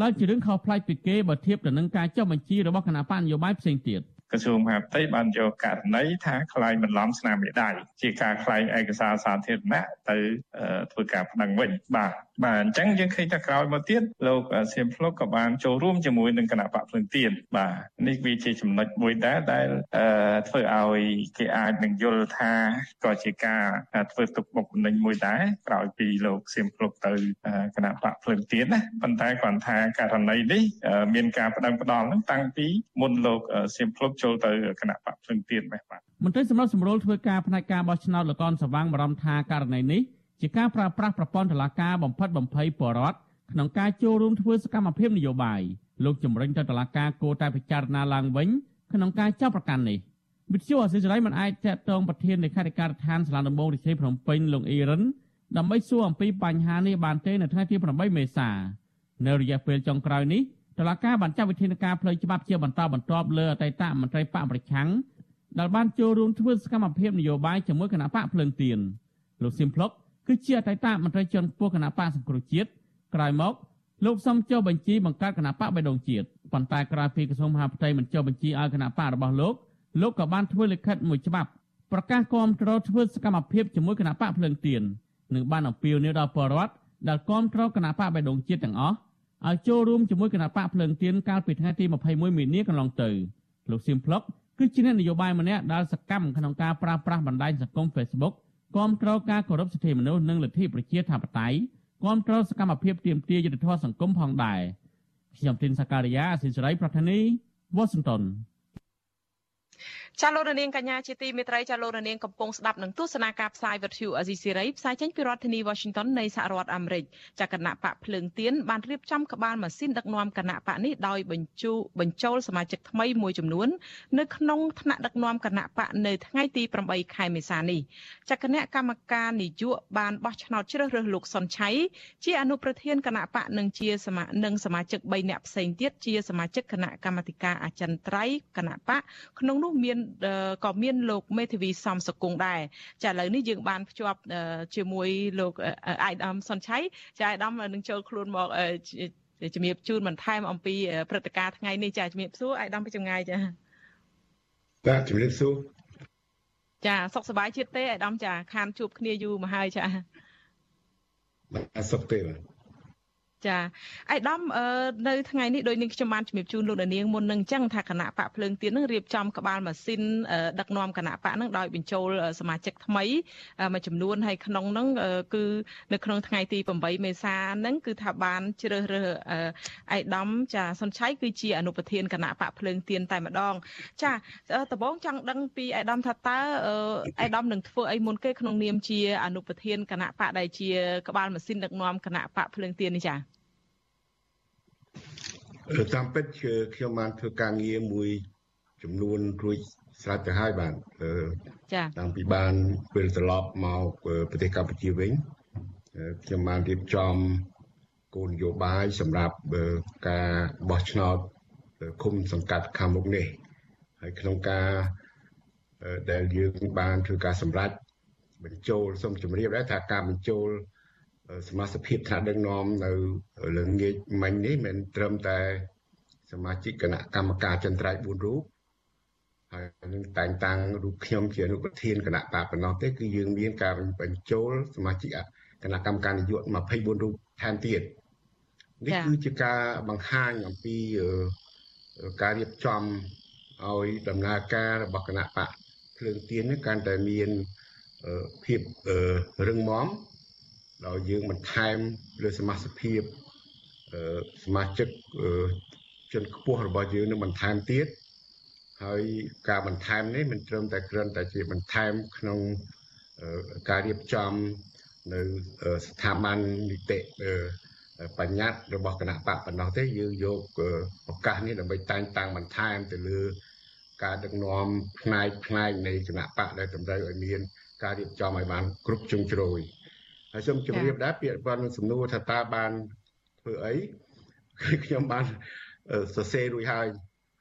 ដែលជារឿងខុសប្លែកពីគេបើធៀបទៅនឹងការចុះបញ្ជីរបស់គណៈបកនយោបាយផ្សេងទៀតក្រសួងមហាផ្ទៃបានយកករណីថាខ្លាយបន្លំស្នាមមេដៃជាការខ្លែងឯកសារសាធារណៈទៅធ្វើការប្តឹងវិញបាទ បាទអញ្ចឹងយើងឃើញថាក្រោយមកទៀតលោកសៀមភ្លុកក៏បានចូលរួមជាមួយនឹងគណៈបកភ្លឹងទៀនបាទនេះវាជាចំណុចមួយដែរដែលធ្វើឲ្យគេអាចនឹងយល់ថាក៏ជាការធ្វើទុកបុកម្នេញមួយដែរក្រោយពីលោកសៀមភ្លុកទៅគណៈបកភ្លឹងទៀនណាប៉ុន្តែគាត់ថាករណីនេះមានការប្តឹងផ្ដាល់នឹងតាំងពីមុនលោកសៀមភ្លុកចូលទៅគណៈបកភ្លឹងទៀនបាទមន្ត្រីសម្រាប់សម្រួលធ្វើការផ្នែកការបោះឆ្នោតលកនសវាងបារម្ភថាករណីនេះ ជាការប្រើប្រាស់ប្រព័ន្ធតុលាការបំផិតបំភ័យបរដ្ឋក្នុងការចូលរួមធ្វើសកម្មភាពនយោបាយលោកជំរិញទៅតុលាការគួរតែពិចារណាឡើងវិញក្នុងការចាប់ប្រកាន់នេះវិទ្យុអសិរ័យមិនអាចតាក់ទងប្រធាននៃខាងការដ្ឋានសាលាដំបងរាជធានីភ្នំពេញលោកអ៊ីរិនដើម្បីសួរអំពីបញ្ហានេះបានទេនៅថ្ងៃទី8មេសានៅរយៈពេលចុងក្រោយនេះតុលាការបានចាត់វិធានការផ្លូវច្បាប់ជាបន្តបន្ទាប់លើអតីតមន្ត្រីបកប្រឆាំងដែលបានចូលរួមធ្វើសកម្មភាពនយោបាយជាមួយគណៈបកភ្លឹងទៀនលោកសៀមភ្លុក គឺជាអតីតមន្ត្រីជាន់ខ្ពស់គណៈបកសង្គ្រោះជាតិក្រោយមកលោកសំចុះបញ្ជីបង្កើតគណៈបកបៃដងជាតិប៉ុន្តែក្រោយពីក្រសួងមហាផ្ទៃមិនចុះបញ្ជីឲ្យគណៈបករបស់លោកលោកក៏បានធ្វើលិខិតមួយច្បាប់ប្រកាសគាំទ្រធ្វើសកម្មភាពជាមួយគណៈបកភ្លើងទៀននិងបានអំពាវនាវដល់ពលរដ្ឋដែលគាំទ្រគណៈបកបៃដងជាតិទាំងអស់ឲ្យចូលរួមជាមួយគណៈបកភ្លើងទៀនកាលពីថ្ងៃទី21មីនាកន្លងទៅលោកសៀមភ្លុកគឺជាអ្នកនយោបាយម្នាក់ដែលសកម្មក្នុងការប្រើប្រាស់បណ្ដាញសង្គម Facebook គាំទ្រការគោរពសិទ្ធិមនុស្សនិងលទ្ធិប្រជាធិបតេយ្យគាំទ្រសកម្មភាពទាមទារយុត្តិធម៌សង្គមផងដែរខ្ញុំទីនសាការីយ៉ាអសិរ័យប្រធានីវ៉ាស៊ីនតោន ចាលោករនាងកញ្ញាជាទីមេត្រីចាលោករនាងកំពុងស្ដាប់នឹងទស្សនាការផ្សាយវិទ្យុអេស៊ីស៊ីរ៉ីផ្សាយចេញពីរដ្ឋធានី Washington នៃសហរដ្ឋអាមេរិកចាគណៈបកភ្លើងទៀនបានរៀបចំក្បាលម៉ាស៊ីនដឹកនាំគណៈបកនេះដោយបញ្ជូបញ្ចូលសមាជិកថ្មីមួយចំនួននៅក្នុងថ្នាក់ដឹកនាំគណៈបកនៅថ្ងៃទី8ខែមេសានេះចាគណៈកម្មការនយោបាយបានបោះឆ្នោតជ្រើសរើសលោកសុនឆៃជាអនុប្រធានគណៈបកនិងជាសមានិងសមាជិក3នាក់ផ្សេងទៀតជាសមាជិកគណៈកម្មាធិការអចិន្ត្រៃយ៍គណៈបកក្នុងនោះមានក៏មានលោកមេធាវីសំសកុងដែរចាឥឡូវនេះយើងបានភ្ជាប់ជាមួយលោកអាយដាមសុនឆៃចាអាយដាមនឹងចូលខ្លួនមកជំរាបជូនបន្ថែមអំពីព្រឹត្តិការណ៍ថ្ងៃនេះចាជំរាបសួរអាយដាមពីចម្ងាយចាបាទជំរាបសួរចាសុខសប្បាយជាតិទេអាយដាមចាខានជួបគ្នាយូរមកហើយចាបាទសុខទេបាទ ចាអៃដាមនៅថ្ងៃនេះដោយនាងខ្ញុំបានជំរាបជូនលោកនាងមុននឹងអញ្ចឹងថាគណៈបកភ្លើងទៀននឹងរៀបចំក្បាលម៉ាស៊ីនដឹកនាំគណៈបកនឹងដោយបញ្ចូលសមាជិកថ្មីមួយចំនួនហើយក្នុងនោះគឺនៅក្នុងថ្ងៃទី8មេសានឹងគឺថាបានជ្រើសរើសអៃដាមចាសុនឆៃគឺជាអនុប្រធានគណៈបកភ្លើងទៀនតែម្ដង ចាដំបងចង់ដឹងពីអៃដាមថាតើអៃដាមនឹងធ្វើអីមុនគេក្នុងនាមជាអនុប្រធានគណៈបកដែលជាក្បាលម៉ាស៊ីនដឹកនាំគណៈបកភ្លើងទៀននេះចា តាមពិតគឺខ្ញុំបានធ្វើការងារមួយ ចំនួនរួចស្រេចទៅហើយបាទចា៎តាំងពីបានពេលត្រឡប់មកប្រទេសកម្ពុជាវិញខ្ញុំបានរៀបចំគោលនយោបាយសម្រាប់ការបោះឆ្នោតឃុំសង្កាត់ខាងមុខនេះហើយក្នុងការដែលយើងបានធ្វើការសម្រេចបញ្ចូលសូមជម្រាបដែរថាការបញ្ចូល សមាជិកភាពថ្នាក់ដឹកនាំនៅលើងាកមិញនេះមិនត្រឹមតែ សមាជិកគណៈកម្មការចន្ទ្រៃ4រូបហើយនឹងតែងតាំងរូបខ្ញុំជាអនុប្រធានគណៈបកប៉ុណ្ណោះទេគឺយើងមានការបញ្ចូលសមាជិកគណៈកម្មការនយោបាយ24រូបថែមទៀតនេះគឺជាការបង្ហាញអំពីការរៀបចំឲ្យដំណើរការរបស់គណៈបកភ្លើងទៀននេះកាន់តែមានភាពរឹងមាំ ដោយយើងបន្ថែមលើសមាជិកភាពសមាជិកជនខ្ពស់របស់យើងនឹងបន្ថែមទៀតហើយការបន្ថែមនេះមិនត្រឹមតែគ្រាន់តែជាបន្ថែមក្នុងការរៀបចំនៅស្ថាប័ននីតិបញ្ញត្តិរបស់គណៈបកប៉ុណ្ណោះទេយើងយកឱកាសនេះដើម្បីតែងតាំងបន្ថែមទៅលើការដឹកនាំផ្នែកផ្នែកនៃគណៈបកដែលតម្រូវឲ្យមាន ការរៀបចំឲ្យបានគ្រប់ជ្រុងជ្រោយ ហើយសូមជម្រាបដែរពាក្យប៉ុនសំណួរថាតើបានធ្វើអីខ្ញុំបានសរសេររួចហើយ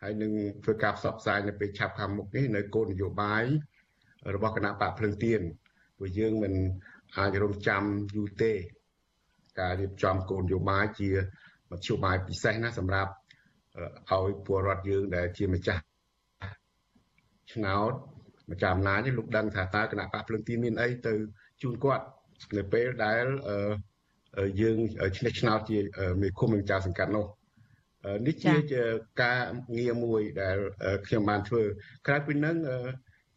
ហើយនឹងធ្វើការផ្សព្វផ្សាយនៅពេលឆាប់ខាងមុខនេះនៅគោលនយោបាយរបស់គណៈបកភ្លឹងទៀនព្រោះយើងមិនអាចរងចាំយូរទេ ការរៀបចំគោលនយោបាយជាមធ្យោបាយពិសេសណាសម្រាប់ឲ្យពលរដ្ឋយើងដែលជាម្ចាស់ឆ្នោតម្ចាស់អំណាចនេះលោកដឹងថាតើគណៈបកភ្លឹងទីមានអីទៅជូនគាត់ នៅពេលដែលយើងឆ្នេះឆ្នោតជាមេឃុំនឹងចៅសង្កាត់នោះនេះជាការងារមួយដែលខ្ញុំបានធ្វើក្រៅពីនឹង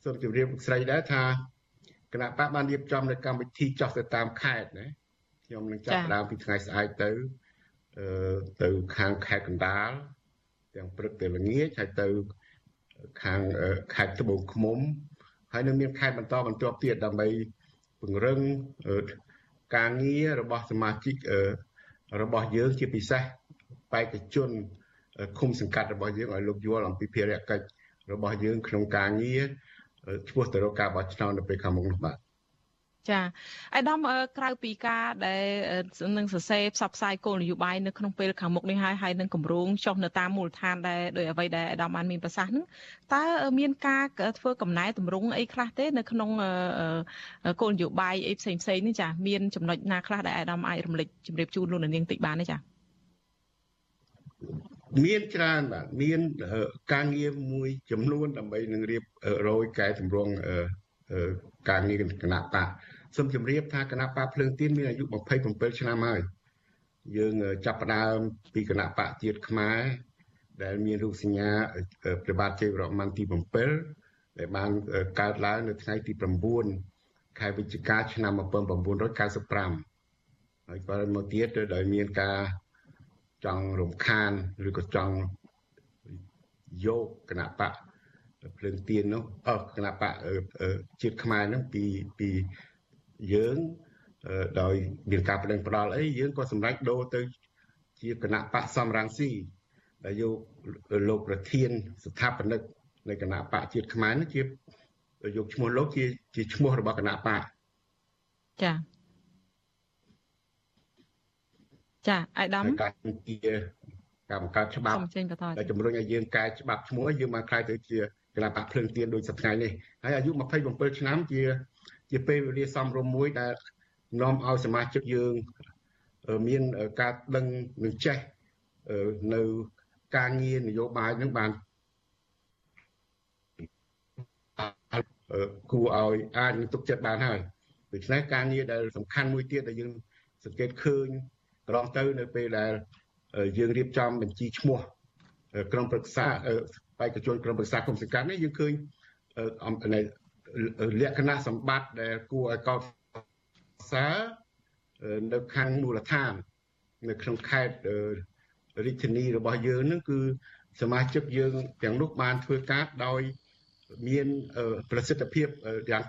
សូមជម្រាបស្រីដែរថាគណៈបកបានរៀបចំនៅកម្មវិធីចោះទៅតាមខេត្តណាខ្ញុំនឹងចាប់ដើមពីថ្ងៃស្អែកទៅអឺទៅខាងខេត្តកណ្ដាលទាំងព្រឹកទៅល្ងាចហើយទៅខាងខេត្តត្បូងឃ្មុំហើយនឹងមានខេត្តបន្តបន្ទាប់ទៀតដើម្បី ពង្រឹងការងាររបស់សមាជិករបស់យើងជាពិសេសបេក្ខជនឃុំសង្កាត់របស់យើងឲ្យលោកយល់អំពីភារកិច្ចរបស់យើងក្នុងការងារឆ្ពោះទៅរកការបោះឆ្នោតនៅពេលខាងមុខនោះបាទ ចាអាដាមក្រៅពីការដែលនឹងសរសេរផ្សព្វផ្សាយគោលនយោបាយនៅក្នុងពេលខាងមុខនេះហើយហើយនឹងគម្រោងចុះនៅតាមមូលដ្ឋានដែលដោយអ្វីដែលអាដាមបានមានប្រសាសន៍ហ្នឹងតើមានការធ្វើកំណែតម្រង់អីខ្លះទេនៅក្នុងគោលនយោបាយអីផ្សេងផ្សេងនេះចាមានចំណុចណាខ្លះដែលអាដាមអាចរំលេចជម្រាបជូនលោកនាងតិចបានទេចាមានច្រើនបាទមានការងារមួយចំនួនដើម្បីនឹងរៀបរយកែតម្រង់ការងារគណៈបក សូមជម្រាបថាគណៈបកភ្លើងទៀនមានអាយុ27ឆ្នាំហើយយើងចាប់ផ្ដើមពីគណៈបកជាតិខ្មែរដែលមានរូបសញ្ញាព្រះបាទជ័យវរ្ម័នទី7ដែលបានកើតឡើងនៅថ្ងៃទី9ខែវិច្ឆិកាឆ្នាំ1995ហើយក៏មកទៀតដោយមានការចង់រំខានឬក៏ចង់យកគណៈបកភ្លើងទៀននោះអឺគណៈបកជាតិខ្មែរនោះពីពី យើងដោយមានការបដិងផ្ដាល់អីយើងក៏សម្រេចដូរទៅជាគណៈបកសំរងស៊ីដែលយកលោកប្រធាន ស្ថាបនិកនៃគណៈបកជាតិខ្មែរនេះជាយកឈ្មោះលោកជាជាឈ្មោះរបស់គណៈបកចាចាអាយដាមការជាការបង្កើតច្បាប់ដែលជំរុញឲ្យយើងកែច្បាប់ឈ្មោះយើងបានខ្លាយទៅជាគណៈបកភ្លើងទៀនដូចសប្តាហ៍នេះហើយអាយុ27ឆ្នាំជា ជាពេលវេលាសមរម្យមួយដែលនាំឲ្យសមាជិកយើងមានការដឹងនឹងចេះនៅការងារនយោបាយនឹងបានគួរឲ្យអាចនឹងទុកចិត្តបានហើយដូច្នេះការងារដែលសំខាន់មួយទៀតដែលយើងសង្កេតឃើញកន្លងទៅនៅពេលដែលយើងរៀបចំបញ្ជីឈ្មោះក្រុមប្រឹក្សាបេក្ខជនក្រុមប្រឹក្សាគុំសង្កាត់នេះយើងឃើញ លក្ខណៈសម្បត្តិដែលគួរឲ្យកោតសរនៅខាងមូលដ្ឋាន នៅក្នុងខេត្តរាជធានីរបស់យើងនឹងគឺសមាជិកយើងទាំងនោះបានធ្វើការដោយមានប្រសិទ្ធភាពយ៉ាង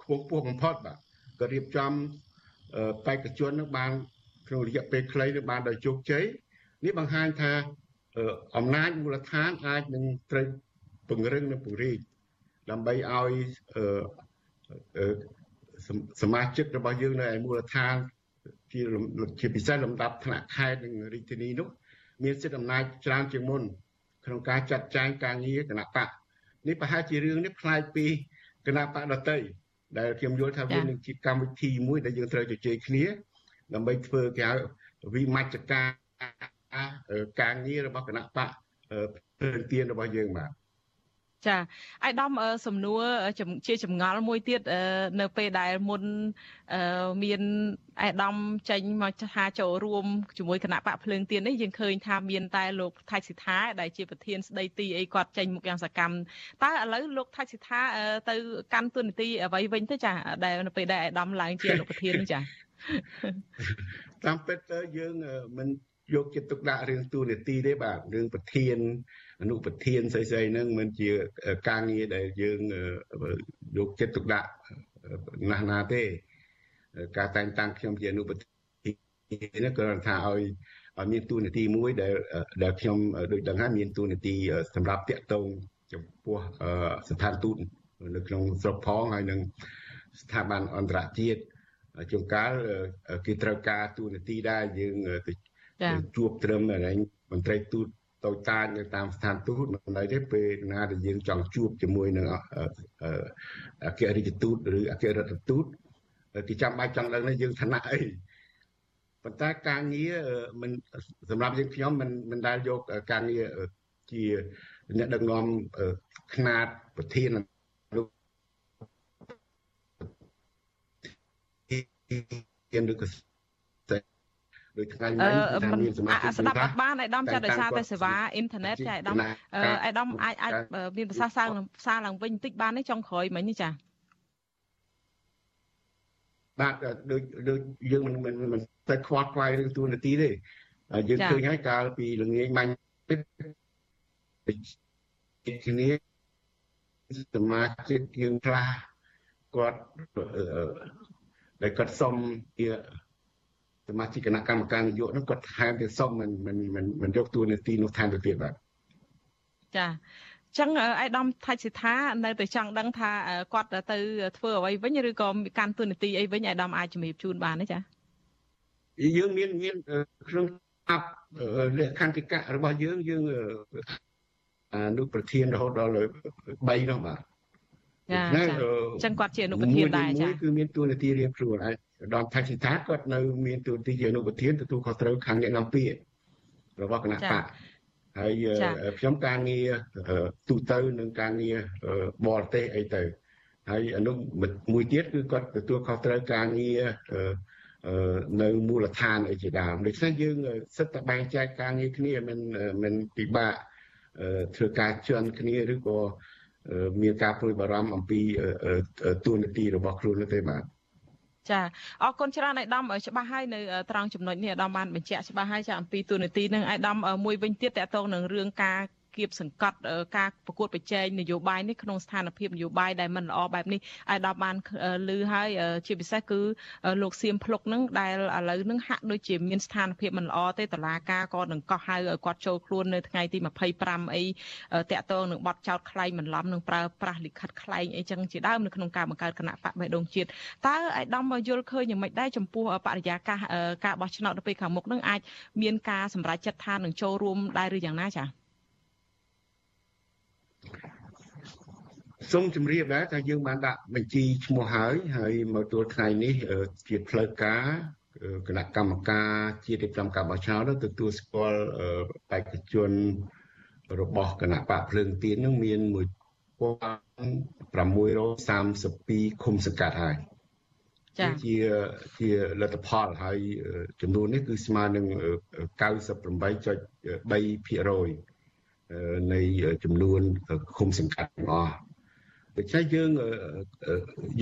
ខ្ពង់ខ្ពស់បំផុតបាទក៏រៀបចំបេក្ខជននឹងបានក្នុងរយៈពេលខ្លីនឹងបានដោយជោគជ័យនេះបង្ហាញថាអំណាចមូលដ្ឋានអាចនឹងត្រូវពង្រឹងនិងពង្រីក ដើម្បីឲ្យសមាជិករបស់យើងនៅឯមូលដ្ឋានជាជាពិសេសលំដាប់ថ្នាក់ខេត្តនិងរាជធានីនោះមានសិទ្ធិអំណាចច្រើនជាងមុន ក្នុងការចាត់ចែងការងារគណៈបកនេះប្រហែលជារឿងនេះផ្លាយពីគណៈបកដតីដែលខ្ញុំយល់ថាវានឹងជាកម្មវិធីមួយដែលយើងត្រូវជជែកគ្នា ដើម្បីធ្វើគេហៅវិមជ្ឈការការងាររបស់គណៈបកព្រឹងទានរបស់យើងបាទ ចាអាយដាមសំណួរជាចម្ងល់មួយទៀតនៅពេលដែលមុនមានអាយដាមចេញមកថាចូលរួមជាមួយគណៈបកភ្លើងទៀននេះយើងឃើញថាមានតែលោកថៃសិដ្ឋាដែលជាប្រធានស្ដីទីអីគាត់ចេញមុខយ៉ាងសកម្មតើឥឡូវលោកថៃសិដ្ឋាទៅកាន់ទួនាទីអ្វីវិញទៅចាដែលនៅពេលដែលអាយដាមឡើងជាលោកប្រធាននេះចាតាមពិតទៅយើងមិនយកចិត្តទុកដាក់រឿងទូនីតិទេបាទរឿងប្រធាន អនុប្រធានស្អីស្អីហ្នឹងមិនជាការងារដែលយើងយកចិត្តទុកដាក់ណាស់ណាទេការតែងតាំងខ្ញុំជាអនុប្រធាននេះគ្រាន់ថាឲ្យឲ្យមានទូនីតិមួយដែលដែលខ្ញុំដូចដឹងហើយមានទូនីតិសម្រាប់តាក់ទងចំពោះស្ថានទូតនៅក្នុងស្រុកផងហើយនឹងស្ថាប័នអន្តរជាតិជួនកាលគេត្រូវការទូនាទីដែរយើងទៅជួបត្រឹមមន្ត្រីទូត តូចតាចនៅតាមស្ថានទូតមិនដែរទេពេលណាដែលយើងចង់ជួបជាមួយនឹងអគ្គរដ្ឋទូតឬអគ្គរដ្ឋទូតគេចាំបាច់ចង់ដឹងថាយើងឋានៈអីប៉ុន្តែការងារមិនសម្រាប់យើងខ្ញុំមិនមិនដែលយកការងារជាអ្នកដឹកនាំຂະຫນາດប្រធានមានឬក៏ ដូចថ្ងៃនេះថាមានសមាជិកស្ដាប់អត់បានអាយដាមចាត់ដោយសារតែសេវាអ៊ីនធឺណិតចាអាយដាមអាយដាមអាចអាចមានភាសាសាឡើងផ្សារឡើងវិញបន្តិចបានទេចុងក្រោយមិញនេះចាបាទដូចដូចយើងមិនមិនមិនតែខ្វល់ខ្វាយរឿងទូនាទីទេយើងឃើញហើយកាលពីល្ងាចមាញ់គ្នាសមាជិកយើងខ្លះគាត់ដែលគាត់សុំជា សមាជិកគណៈកម្មការនយោបាយនោះគាត់ថែមទៀតសុំមិនមិនមិនមិនយកតួនាទីនោះថែមទៅទៀតបាទចាចឹងអៃដាមថាច់សិដ្ឋានៅតែចង់ដឹងថាគាត់ទៅធ្វើអ្វីវិញឬក៏កាន់តួនាទីអីវិញអៃដាមអាចជំរាបជូនបានទេចាយើងមានមានក្នុងអាប់លក្ខន្តិកៈរបស់យើងយើងអនុប្រធានរហូតដល់3នោះបាទចាចាចឹងគាត់ជាអនុប្រធានដែរចាគឺមានតួនាទីរៀងខ្លួនហើយ ដល់ថៃសិដ្ឋាគាត់នៅមានតួនាទីជាអនុប្រធានទទួលខុសត្រូវខាងអ្នកនាំពាក្យរបស់គណៈបកហើយខ្ញុំការងារទូទៅនឹងការងារបរទេសអីទៅហើយអនុមួយទៀតគឺគាត់ទទួលខុសត្រូវការងារនៅមូលដ្ឋានអីជាដើមដូច្នេះយើងសិតតែបែងចែកការងារគ្នាមិនមិនពិបាកធ្វើការជន់គ្នាឬក៏មានការព្រួយបារម្ភអំពីទួលនីតិរបស់ខ្លួននោះទេបាទ ចាអរគុណច្រើនអាយដាមច្បាស់ហើយនៅត្រង់ចំណុចនេះអាដាមបានបញ្ជាក់ច្បាស់ហើយចាអំពីទូនាទីនឹងអាយដាមមួយវិញទៀតតកតងនឹងរឿងការ គៀបសង្កត់ការប្រកួតប្រជែងនយោបាយនេះក្នុងស្ថានភាពនយោបាយដែលមិនល្អបែបនេះអាយដាមបានឮហើយជាពិសេសគឺលោកសៀមភ្លុកនឹងដែលឥឡូវនឹងហាក់ដូចជាមានស្ថានភាពមិនល្អទេតឡាការក៏នឹងកោះហៅឲ្យគាត់ចូលខ្លួននៅថ្ងៃទី25អីតាក់ទងនឹងបទចោតខ្លែងបន្លំនឹងប្រើប្រាស់លិខិតខ្លែងអីចឹងជាដើមនៅក្នុងការបង្កើតគណៈបកបេះដូងជាតិតើអាយដាមយល់ឃើញយ៉ាងម៉េចដែរចំពោះបរិយាកាសការបោះឆ្នោតនៅពេលខាងមុខនឹងអាចមានការសម្រេចចិត្តថានឹងចូលរួមដែរឬយ៉ាងណាចា៎ សូមជម្រាបដែរថាយើងបានដាក់បញ្ជីឈ្មោះហើយហើយមកទល់ថ្ងៃនេះជាផ្លូវការគណៈកម្មការជាតិរៀបចំការបោះឆ្នោតទទួលស្គាល់បេក្ខជនរបស់គណៈបកភ្លើងទៀននឹងមាន1632ឃុំសង្កាត់ហើយចាជាជាលទ្ធផលហើយចំនួននេះគឺស្មើនឹង98.3%នៃចំនួនឃុំសង្កាត់ទាំងអស់ ដូច្នេះយើង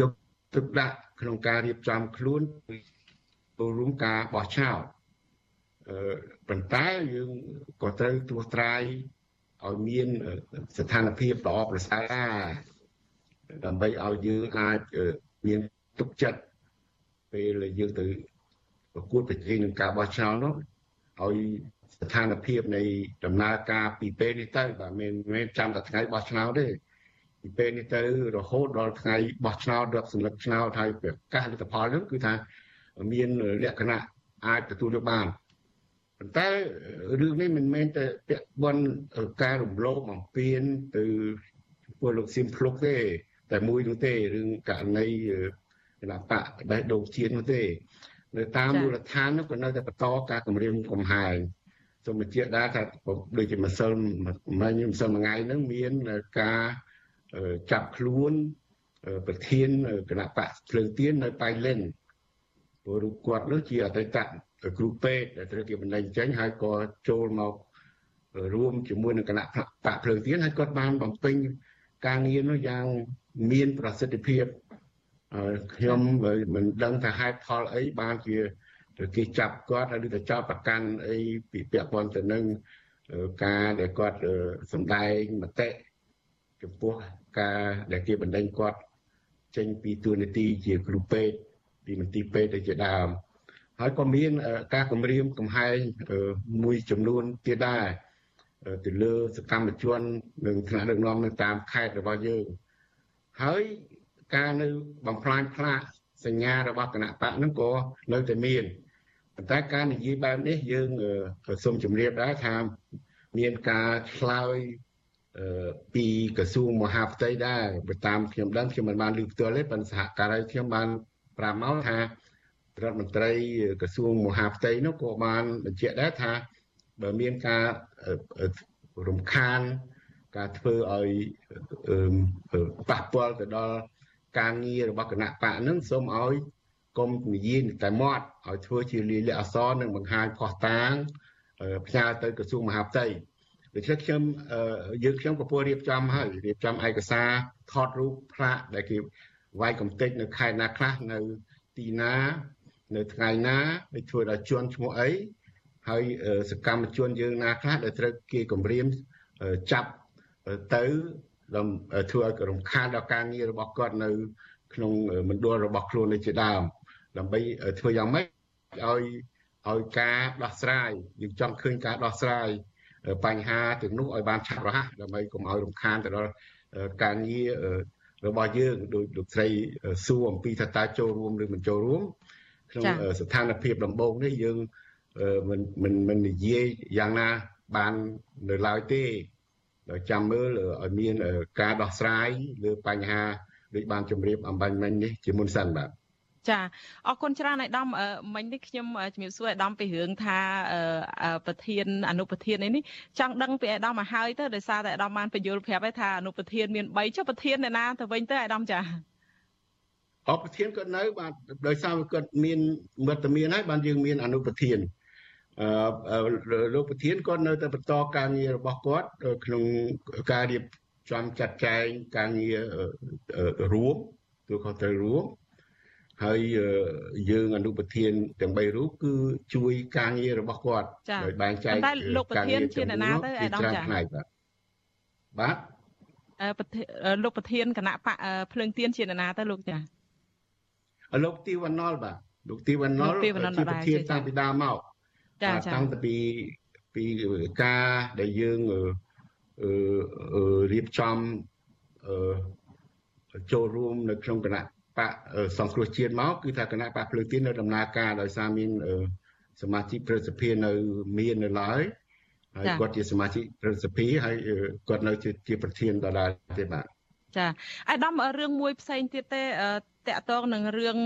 យកទឹកដាក់ក្នុងការរៀបចំខ្លួនចូលរួមការបោះឆ្នោតអឺប៉ុន្តែយើងក៏ត្រូវត្រួសត្រាយឲ្យមានស្ថានភាពល្អប្រសើរដើម្បីឲ្យយើងអាចមានទុកចិត្តពេលយើងទៅប្រកួតប្រជែងនឹងការបោះឆ្នោតនោះឲ្យស្ថានភាពនៃដំណើរការពីពេលនេះទៅបាទមិនមែនចាំតែថ្ងៃបោះឆ្នោតទេ ពីពេលនេះទៅរហូតដល់ថ្ងៃបោះឆ្នោតរកសញ្ញាឆ្នោតហើយប្រកាសលទ្ធផលនោះគឺថាមានលក្ខណៈអាចទទួលយកបានប៉ុន្តែរឿងនេះមិនមែនតែពាក់ព័ន្ធការរំលោភបំពានទៅពលលោកសៀមភ្លុកទេ តែមួយនោះទេរឿងករណីគណៈបកបេះដូងជាតិនោះទេ នៅតាមមូលដ្ឋាននោះក៏នៅតែបន្តការគម្រាមកំហែងសូមបញ្ជាក់ដែរថាដូចជាម្សិលមិញម្សិលមួយថ្ងៃហ្នឹងមានការ ចាប់ខ្លួនប្រធានគណៈបកភ្លើងទៀននៅប៉ៃលិនព្រោះគាត់នោះជាអតីតគ្រូពេទ្យដែលត្រូវគេបណ្ដេញចេញហើយក៏ចូលមករួមជាមួយនឹងគណៈបកភ្លើងទៀនហើយគាត់បានបំពេញការងារនោះយ៉ាងមានប្រសិទ្ធភាពខ្ញុំមិនដឹងថាហេតុផលអីបានជាឬគេចាប់គាត់ឬទៅចោទប្រកាន់អីពីពាក់ព័ន្ធទៅនឹងការដែលគាត់សម្ដែងមតិ ចំពោះការដែលគេបណ្ដេញគាត់ចេញពីទួលនីតិជាគ្រូពេទ្យពីមន្ទីរពេទ្យទៅជាដើមហើយក៏មានការគម្រាមកំហែងមួយចំនួនទៀតដែរទៅលើសកម្មជននិងថ្នាក់ដឹកនាំនៅតាមខេត្តរបស់យើងហើយការនៅបំផ្លាញផ្លាកសញ្ញារបស់គណៈបកហ្នឹងក៏នៅតែមានប៉ុន្តែការនិយាយបែបនេះយើងក៏សូមជម្រាបដែរថាមានការឆ្លើយ ពីក្រសួងមហាផ្ទៃដែរបើតាមខ្ញុំដឹងខ្ញុំមិនបានលើផ្ទាល់ទេប៉ុន្តែសហការីខ្ញុំបានប្រាប់មកថារដ្ឋមន្ត្រីក្រសួងមហាផ្ទៃនោះក៏បានបញ្ជាក់ដែរថាបើមានការរំខានការធ្វើឲ្យប៉ះពាល់ទៅដល់ការងាររបស់គណៈបកនឹងសូមឲ្យកុំនិយាយតែមាត់ឲ្យធ្វើជាលាយលក្ខណ៍អសរនិងបង្ហាញផុសតាងផ្ញើទៅក្រសួងមហាផ្ទៃ ដូច្នេះខ្ញុំយើងខ្ញុំក៏ពោលរៀបចំហើយរៀបចំឯកសារថតរូបផ្លាកដែលគេវាយកំទេចនៅខេត្តណាខ្លះនៅទីណានៅថ្ងៃណាហើយធ្វើដល់ជន់ឈ្មោះអីហើយសកម្មជនយើងណាខ្លះដែលត្រូវគេគម្រាមចាប់ទៅធ្វើឲ្យរំខានដល់ការងាររបស់គាត់នៅ ក្នុងមណ្ឌលរបស់ខ្លួននេះជាដើមដើម្បីធ្វើយ៉ាងម៉េចឲ្យឲ្យការដោះស្រាយយើងចង់ឃើញការដោះស្រាយ បញ្ហាទាំងនោះឲ្យបានឆាប់រហ័សដើម្បីកុំឲ្យរំខានទៅដល់ការងាររបស់យើងដោយលោកស្រីសួរអំពីថាតើចូលរួមឬមិនចូលរួមក្នុងស្ថានភាពដំបូងនេះយើងមិនមិនមិននិយាយយ៉ាងណាបាននៅឡើយទេដល់ចាំមើលឲ្យមានការដោះស្រាយលើបញ្ហាដូចបានជម្រាបអំបញ្ញមិញនេះជាមុនសិនបាទ ចាអរគុណច្រើនអាយដាមមិញនេះខ្ញុំជំរាបសួរអាយដាមពីរឿងថាប្រធានអនុប្រធាននេះចង់ដឹងពីអាយដាមមកហើយទៅដោយសារតែអាយដាមបានបញ្យល់ប្រាប់ឯថាអនុប្រធានមាន3ចុះប្រធានអ្នកណាទៅវិញទៅអាយដាមចាអបប្រធានគាត់នៅបាទដោយសារគាត់មានមត្តមានហើយបានយើងមានអនុប្រធានអឺលោកប្រធានគាត់នៅតែបន្តការងាររបស់គាត់ក្នុងការរៀបចំចាត់ចែងការងាររួមទូខុសត្រូវរួម ហើយយើងអនុប្រធានទាំង3រូបគឺជួយការងាររបស់គាត់ដោយបែងចែកតែលោកប្រធានជាអ្នកណាទៅអាដាមចា៎បាទបាទអឺលោកប្រធានគណៈបកភ្លើងទៀនជាអ្នកណាទៅលោកចា៎លោកទីវណ្ណុលបាទលោកទីវណ្ណុលជាប្រធានតាំងពីដើមមកចាចាតាំងពីពីការដែលយើងអឺរៀបចំអឺចូលរួមនៅក្នុងគណៈ បកសង្គ្រោះជាតិមកគឺថាគណៈបកភ្លើងទៀននៅដំណើរការដោយសារមានសមាជិកប្រសិទ្ធិនៅមាននៅឡើយហើយគាត់ជាសមាជិកប្រសិទ្ធិហើយគាត់នៅជាប្រធានដដែលទេបាទចាអាដាមរឿងមួយផ្សេងទៀតទេ តកតងនឹងរឿង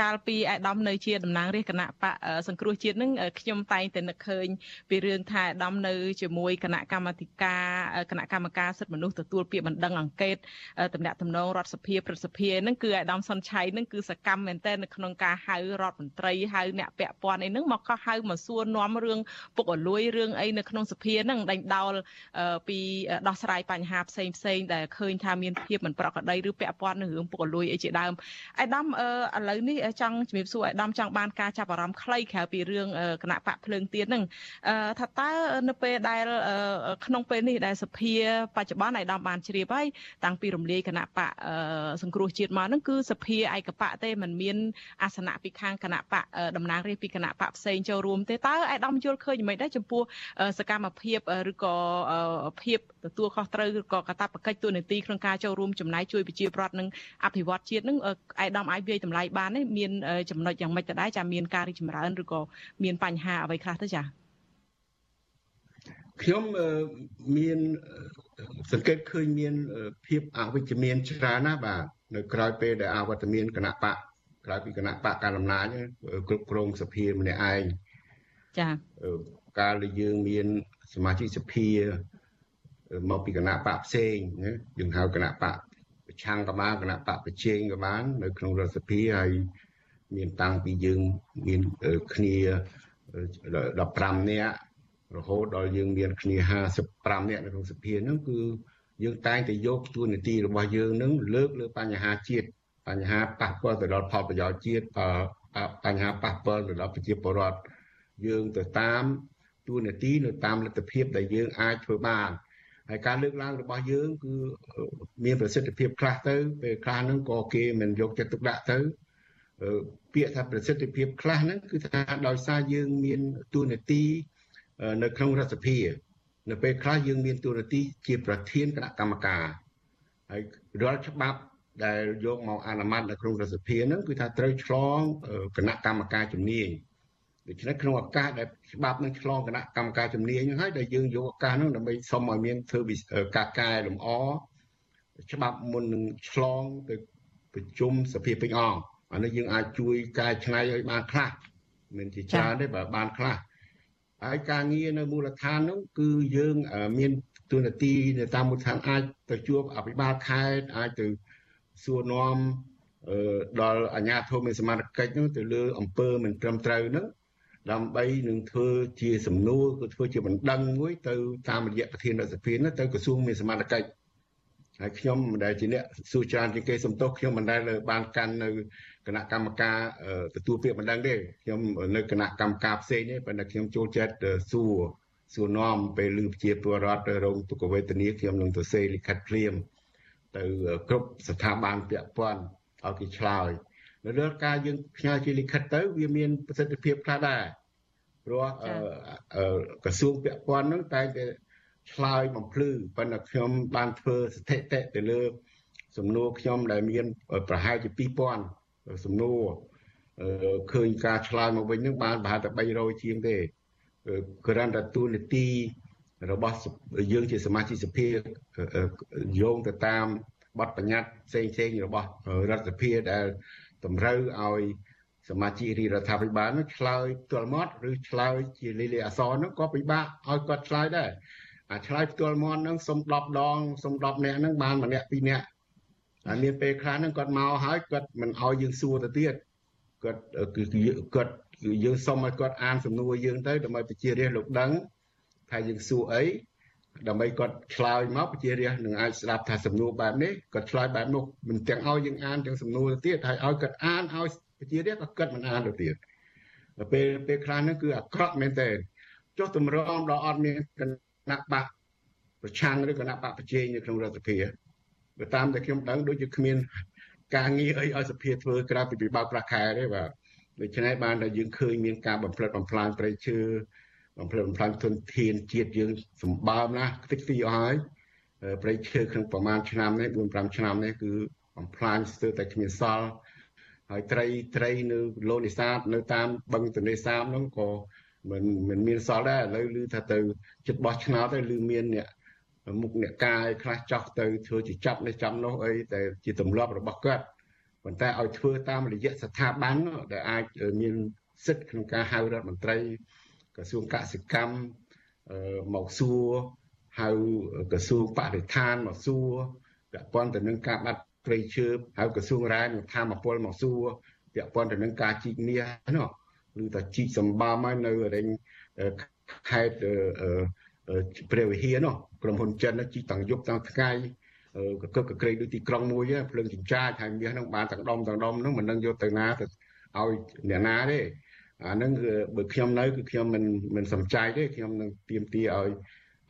កាលពីអាដាមនៅជាតំណាងរាជគណៈបកសង្គ្រោះជាតិនឹងខ្ញុំតែងតែនឹកឃើញពីរឿងថាអាដាមនៅជាមួយគណៈកម្មាធិការគណៈកម្មការសិទ្ធិមនុស្សទទួលពាក្យបណ្ដឹងអង្កេតតំណាក់តំណងរដ្ឋសភាព្រឹទ្ធសភានឹងគឺអាដាមសុនឆៃនឹងគឺសកម្មមែនទែននៅក្នុងការហៅរដ្ឋមន្ត្រីហៅអ្នកពាក់ព័ន្ធអីនឹងមកក៏ហៅមកសួរនាំរឿងពុកអលួយរឿងអីនៅក្នុងសភានឹងដេញដោលពីដោះស្រាយបញ្ហាផ្សេងផ្សេងដែលឃើញថាមានភាពមិនប្រក្រតីឬពាក់ព័ន្ធនឹងរឿងពុកអលួយអីជាដើមអាដាមឥឡូវនេះចង់ជំរាបសួរអាដាមចង់បានការចាប់អារម្មណ៍ខ្លីក្រៅពីរឿងគណៈបកភ្លើងទៀនហ្នឹងថាតើនៅពេលដែលក្នុងពេលនេះដែលសភាបច្ចុប្បន្នអាដាមបានជ្រាបហើយតាំងពីរំលាយគណៈបកសង្គ្រោះជាតិមកហ្នឹងគឺសភាឯកបកទេมันមានអាសនៈពីខាងគណៈបកតំណាងរាស្ត្រពីគណៈបកផ្សេងចូលរួមទេតើអាដាមយល់ឃើញយ៉ាងម៉េចដែរចំពោះសកម្មភាពឬក៏ភាពទទួលខុសត្រូវឬក៏កាតព្វកិច្ចទូនាទីក្នុងការចូលរួមចំណាយជួយប្រជាប្រដ្ឋនិងអភិវឌ្ឍជាតិនឹងអាយដាមអាចវាយតម្លៃបាននេះមានចំណុចយ៉ាងម៉េចទៅដែរចាមានការរីកចម្រើនឬក៏មានបញ្ហាអ្វីខ្លះទៅចាខ្ញុំមានសង្កេតឃើញមានភាពអវិជ្ជមានច្រើនណាស់បាទនៅក្រៅពេលដែលអវត្តមានគណៈបកក្រៅពីគណៈបកកណ្ដាលអំណាចគ្រប់គ្រងសភាម្នាក់ឯងចាកាលដែលយើងមានសមាជិកសភាមកពីគណៈបកផ្សេងណាយើងហៅគណៈបកប្រ ឆាំងក៏បានគណៈបកប្រជែងក៏បាន នៅក្នុងរដ្ឋសភាហើយមានតាំងពីយើងមានគ្នា15នាក់រហូតដល់យើងមានគ្នា55នាក់នៅក្នុងសភាហ្នឹងគឺយើងតែងតែយកទួនាទីរបស់យើងនឹងលើកលើបញ្ហាជាតិបញ្ហាប៉ះពាល់ទៅដល់ផលប្រយោជន៍ជាតិបញ្ហាប៉ះពាល់ទៅដល់ប្រជាពលរដ្ឋយើងទៅតាមទូនាទីនៅតាមលទ្ធភាពដែលយើងអាចធ្វើបាន ហើយការលើកឡើងរបស់យើងគឺមានប្រសិទ្ធភាពខ្លះទៅពេលខ្លះហ្នឹងក៏គេមិនយកចិត្តទុកដាក់ទៅពាក្យថាប្រសិទ្ធភាពខ្លះហ្នឹងគឺថាដោយសារយើងមានទូនាទីនៅក្នុងរដ្ឋសភានៅពេលខ្លះយើងមានទូនាទីជាប្រធានគណៈកម្មការហើយរាល់ច្បាប់ដែលយកមកអនុម័តនៅក្នុងរដ្ឋសភាហ្នឹងគឺថាត្រូវឆ្លងគណៈកម្មការជំនាញ ដូច្នេះក្នុងឱកាសដែលច្បាប់នឹងឆ្លងគណៈកម្មការជំនាញហ្នឹងហើយដែលយើងយកឱកាសហ្នឹងដើម្បីសុំឲ្យមានធ្វើការកែលម្អច្បាប់មុននឹងឆ្លងទៅប្រជុំសភាពេញអង្គអានេះយើងអាចជួយកែច្នៃឲ្យបានខ្លះមិនជាច្រើនទេបើបានខ្លះហើយការងារនៅមូលដ្ឋាននោះគឺយើងមានទូនាទីនៅតាមមូលដ្ឋានអាចទៅជួបអភិបាលខេត្តអាចទៅសួរនាំដល់អាជ្ញាធរមានសមត្ថកិច្ចនោះទៅលើអង្គើមិនត្រឹមត្រូវនោះ ដើម្បីនឹងធ្វើជាសំណួរគឺធ្វើជាបណ្ដឹងមួយទៅតាមរយៈប្រធានរដ្ឋសភានោះទៅក្រសួងមានសមត្ថកិច្ចហើយខ្ញុំមិនដែលជាអ្នកសួរច្រើនជាងគេសំទោសខ្ញុំមិនដែលបានកាន់នៅគណៈកម្មការទទួលពាក្យបណ្ដឹងទេខ្ញុំនៅគណៈកម្មការផ្សេងទេប៉ុន្តែខ្ញុំចូលចិត្តសួរសួរនាំពេលលឺប្រជាពលរដ្ឋទៅរងទុក្ខវេទនាខ្ញុំនឹងទៅសេលិខិតភ្លាមទៅគ្រប់ស្ថាប័នពាក់ព័ន្ធឲ្យគេឆ្លើយ នៅលើការយើងផ្ញើជាលិខិតទៅ វាមានប្រសិទ្ធភាពខ្លះដែរព្រោះក្រសួងពាក់ព័ន្ធហ្នឹងតែតែឆ្លើយបំភ្លឺប៉ុន្តែខ្ញុំបានធ្វើស្ថិតិទៅលើ សំណួរខ្ញុំដែលមានប្រហែលជា2000សំណួរឃើញការឆ្លើយមកវិញនឹងបានប្រហែលតែ300ជាងទេគ្រាន់តែទូនីតិរបស់យើងជាសមាជិកសភាយោងទៅតាមបទបញ្ញត្តិផ្សេងផ្សេងរបស់រដ្ឋសភាដែល តម្រូវឲ្យសមាជិករាជរដ្ឋាភិបាលនោះឆ្លើយផ្ទាល់មាត់ឬឆ្លើយជាលិលាអសរនោះក៏ពិបាកឲ្យគាត់ឆ្លើយដែរអាឆ្លើយផ្ទាល់មាត់ហ្នឹងសុំ10ដងសុំ10នាក់ហ្នឹងបានម្នាក់ពីរនាក់ហើយមានពេលខ្លះហ្នឹងគាត់មកហើយគាត់មិនឲ្យយើងសួរទៅទៀតគាត់គឺគាត់យើងសុំឲ្យគាត់អានសំណួរយើងទៅដើម្បីប្រជារាស្ត្រលោកដឹងថាយើងសួរអី ដើម្បីគាត់ឆ្លើយមកប្រជារាស្ត្រនឹងអាចស្ដាប់ថាសំណួរបែបនេះគាត់ឆ្លើយបែបនោះមិនទាំងឲ្យយើងអានទាំងសំណួរទៅទៀតហើយឲ្យគាត់អានឲ្យប្រជារាស្ត្រក៏គាត់មិនអានទៅទៀតដល់ពេលពេលខ្លះហ្នឹងគឺអាក្រក់មែនតើចុះតម្រងដល់អត់មានគណៈបកប្រឆាំងឬគណៈបកប្រជែងនៅក្នុងរដ្ឋសភាបើតាមតែខ្ញុំដឹងដូចជាគ្មានការងារអីឲ្យសភាធ្វើក្រៅពីពិបោកប្រាក់ខែទេបាទដូច្នេះបានតែយើងឃើញមានការបំផ្លិចបំផ្លាញប្រៃឈើ បំផ្លិចបំផ្លាញធនធានជាតិយើងសម្បើមណាស់ខ្ទេចខ្ទីអស់ហើយប្រៃឈើក្នុងប្រហែលឆ្នាំនេះ4 5ឆ្នាំនេះគឺបំផ្លាញស្ទើរតែគ្មានសល់ហើយត្រីត្រីនៅលោនេសាទនៅតាមបឹងទន្លេសាបហ្នឹងក៏មិនមិនមានសល់ដែរឥឡូវឮថាទៅចិត្តបោះឆ្នោតទៅឮមានអ្នកមុខអ្នកកាយខ្លះចោះទៅធ្វើជាចាប់នេះចាប់នោះអីតែជាទម្លាប់របស់គាត់ប៉ុន្តែឲ្យធ្វើតាមរយៈស្ថាប័នដែលអាចមានសិទ្ធិក្នុងការហៅរដ្ឋមន្ត្រី ក្រសួងកសិកម្មមកសួរហៅក្រសួងបរិស្ថានមកសួរពាក់ព័ន្ធទៅនឹងការបាត់ព្រៃឈើហៅក្រសួងរ៉ែនិងធម្មពលមកសួរពាក់ព័ន្ធទៅនឹងការជីកមាសនោះឬថាជីកសម្បំហើយនៅរែងខេត្តព្រះវិហារនោះក្រុមហ៊ុនចិនជីកតាំងយប់តាំងថ្ងៃកកកក្រែកដូចទីក្រុងមួយភ្លើងចិញ្ចាចហើយមាសហ្នឹងបានទាំងដុំទាំងដុំហ្នឹងមិននឹងយកទៅណាទៅឲ្យអ្នកណាទេ អាហ្នឹងគឺបើខ្ញុំនៅគឺខ្ញុំមិនមិនសំចៃទេខ្ញុំនឹងទៀមទាឲ្យ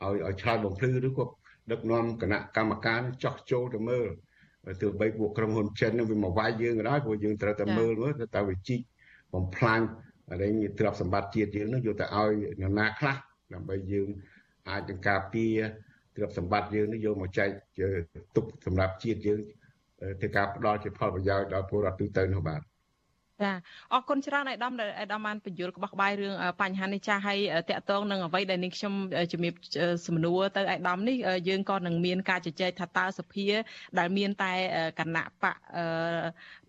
ឲ្យឲ្យឆ្លើយបំភ្លឺឬក៏ដឹកនាំគណៈកម្មការចោះចូលទៅមើលទោះបីពួកក្រុមហ៊ុនចិននឹងវាមកវាយយើងក៏ដោយព្រោះយើងត្រូវតែមើលមើលទៅវិជីបំផ្លាញរែងទ្រព្យសម្បត្តិជាតិយើងនឹងយកទៅឲ្យអ្នកណាខ្លះដើម្បីយើងអាចនឹងការពារទ្រព្យសម្បត្តិយើងនេះយកមកចែកទុកសម្រាប់ជាតិយើងធ្វើការផ្ដល់ជាផលប្រយោជន៍ដល់ពលរដ្ឋទូទៅនោះបាទ ចាអរគុណច្រើនអាយដាមដែលអាយដាមបានបញ្យល់ក្បោះក្បាយរឿងបញ្ហានេះចាស់ហើយតកតងនឹងអ្វីដែលនាងខ្ញុំជំរាបសំណួរទៅអាយដាមនេះយើងក៏នឹងមានការជជែកថាតើសភា ដែលមានតែគណៈបក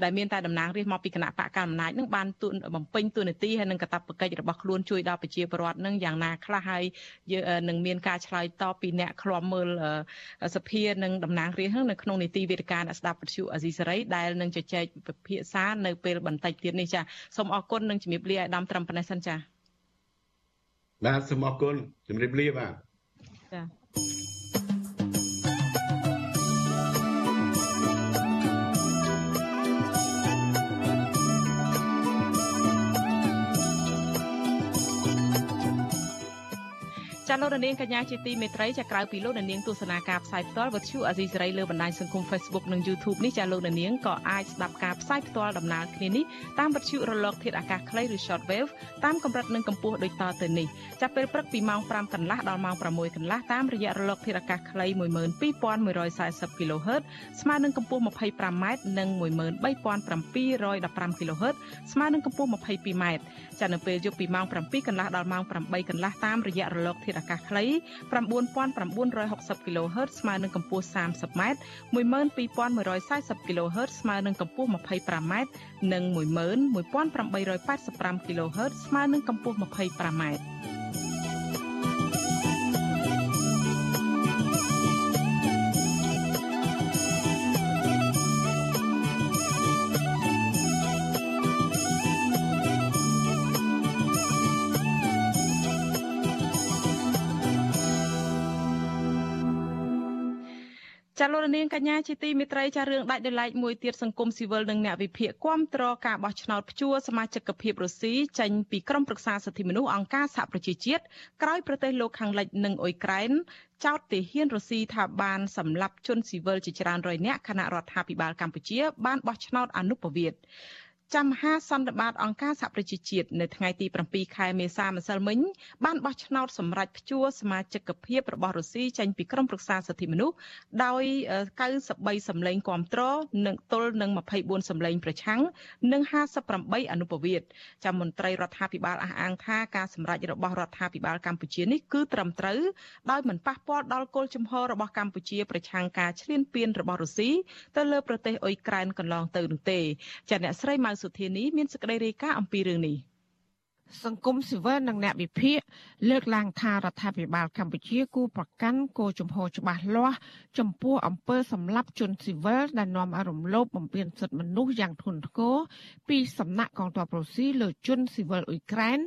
ដែលមានតែតំណាងរាស្ត្រមកពីគណៈបកកណ្ដាលអំណាចនឹងបានទូបំពេញទូនាទីហើយនឹងកាតព្វកិច្ចរបស់ខ្លួនជួយដល់ប្រជាពលរដ្ឋនឹងយ៉ាងណាខ្លះហើយយើងនឹងមានការឆ្លើយតបពីអ្នកឃ្លាំមើលសភានិងតំណាងរាស្ត្រនៅក្នុងនីតិវិទ្យាអ្នកស្ដាប់វិទ្យុអាស៊ីសេរីដែលនឹងជជែកពិភាក្សានៅពេលបន្តិចទៀតនេះចាសូមអរគុណនិងជំរាបលាឲ្យដាំត្រឹមប៉ុណ្ណេះសិនចាបាទសូមអរគុណជំរាបលាបាទចា ចាលោករនាងកញ្ញាជាទីមេត្រីចាក្រៅពីលោករនាងទស្សនាការផ្សាយផ្ទាល់វិទ្យុអាស៊ីសេរីលើបណ្ដាញសង្គម Facebook និង YouTube នេះចាលោករនាងក៏អាចស្ដាប់ការផ្សាយផ្ទាល់ដំណើរគ្នានេះតាមវិទ្យុរលកធាតុអាកាសខ្លីឬ Shortwave តាមកម្រិតនិងកម្ពស់ដូចតទៅនេះចាប់ពេលព្រឹកពីម៉ោង5កន្លះដល់ម៉ោង6កន្លះតាមរយៈរលកធាតុអាកាសខ្លី12140 kHz ស្មើនឹងកម្ពស់ 25m និង13715 kHz ស្មើនឹងកម្ពស់ 22m ចានៅពេលយប់ពីម៉ោង7កន្លះដល់ម៉ោង8កន្លះតាមរយៈរលកធាតុអាកាសខ្លី9960 kHz ស្មើនឹងកម្ពស់ 30m 12140 kHz ស្មើនឹងកម្ពស់ 25m និង11885 kHz ស្មើនឹងកម្ពស់ 25m ចាលោករនាងកញ្ញាជាទីមេត្រីចារឿងដាច់ដោយឡែកមួយទៀតសង្គមស៊ីវិលនិងអ្នកវិភាគគាំទ្រការបោះឆ្នោតព្យួរសមាជិកភាពរុស្ស៊ីចេញពីក្រមប្រឹក្សាសិទ្ធិមនុស្សអង្គការសហប្រជាជាតិក្រោយប្រទេសលោកខាងលិចនិងអ៊ុយក្រែនចោទទាហានរុស្ស៊ីថាបានសម្លាប់ជនស៊ីវិលជាច្រើនរយនាក់ខណៈរដ្ឋាភិបាលកម្ពុជាបានបោះឆ្នោតអនុប្រវត្តិ ចាំមហាសន្និបាតអង្គការសហប្រជាជាតិនៅថ្ងៃទី7ខែមេសាម្សិលមិញបានបោះឆ្នោតសម្រេចព្យួរសមាជិកភាពរបស់រុស្ស៊ីចេញពីក្រុមប្រឹក្សាសិទ្ធិមនុស្សដោយ93សម្លេងគាំទ្រនិងទល់នឹង24សម្លេងប្រឆាំងនិង58អនុប្រវត្តិចាំមន្ត្រីរដ្ឋាភិបាលអះអាងថាការសម្រេចរបស់រដ្ឋាភិបាលកម្ពុជានេះគឺត្រឹមត្រូវដោយមិនប៉ះពាល់ដល់គោលជំហររបស់កម្ពុជាប្រឆាំងការឈ្លានពានរបស់រុស្ស៊ីទៅលើប្រទេសអ៊ុយក្រែនកន្លងទៅនោះទេចាអ្នកស្រីម៉ៅសុធានីមានសេចក្តីរាយការណ៍អំពីរឿងនេះសង្គមស៊ីវិលនិងអ្នកវិភាគលើកឡើងថារដ្ឋាភិបាលកម្ពុជាគូប្រកាន់គោលជំហរច្បាស់លាស់ចំពោះអំពើសម្លាប់ជនស៊ីវិលដែលនាំឲ្យរំលោភបំពានសិទ្ធិមនុស្សយ៉ាងធ្ងន់ធ្ងរពីសំណាក់កងទ័ពរុស្ស៊ីលើជនស៊ីវិលអ៊ុយក្រែន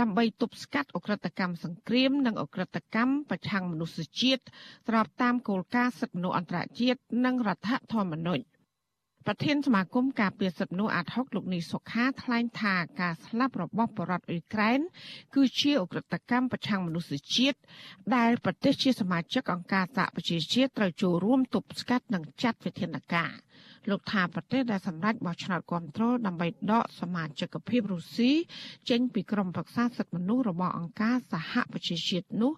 ដើម្បីទប់ស្កាត់អ ுக ្រិតកម្មសង្គ្រាមនិងអ ுக ្រិតកម្មប្រឆាំងមនុស្សជាតិស្របតាមគោលការណ៍សិទ្ធិមនុស្សអន្តរជាតិនិងរដ្ឋធម្មនុញ្ញ ប្រធានសមាគមការពារសិទ្ធិមនុស្សអាត់ហុកលោកនីសុខាថ្លែងថាការស្លាប់របស់បរដ្ឋអ៊ុយក្រែនគឺជាអ ுக ្រិតកម្មប្រឆាំងមនុស្សជាតិដែលប្រទេសជាសមាជិកអង្គការសហប្រជាជាតិត្រូវចូលរួមទប់ស្កាត់និងចាត់វិធានការ។ លោកថាប្រទេសដែលសម្រេចបោះឆ្នោតគ្រប់គ្រងដើម្បីដកសមាជិកភាពរុស្ស៊ីចេញពីក្រុមប្រឹក្សាសិទ្ធិមនុស្សរបស់អង្គការសហប្រជាជាតិនោះ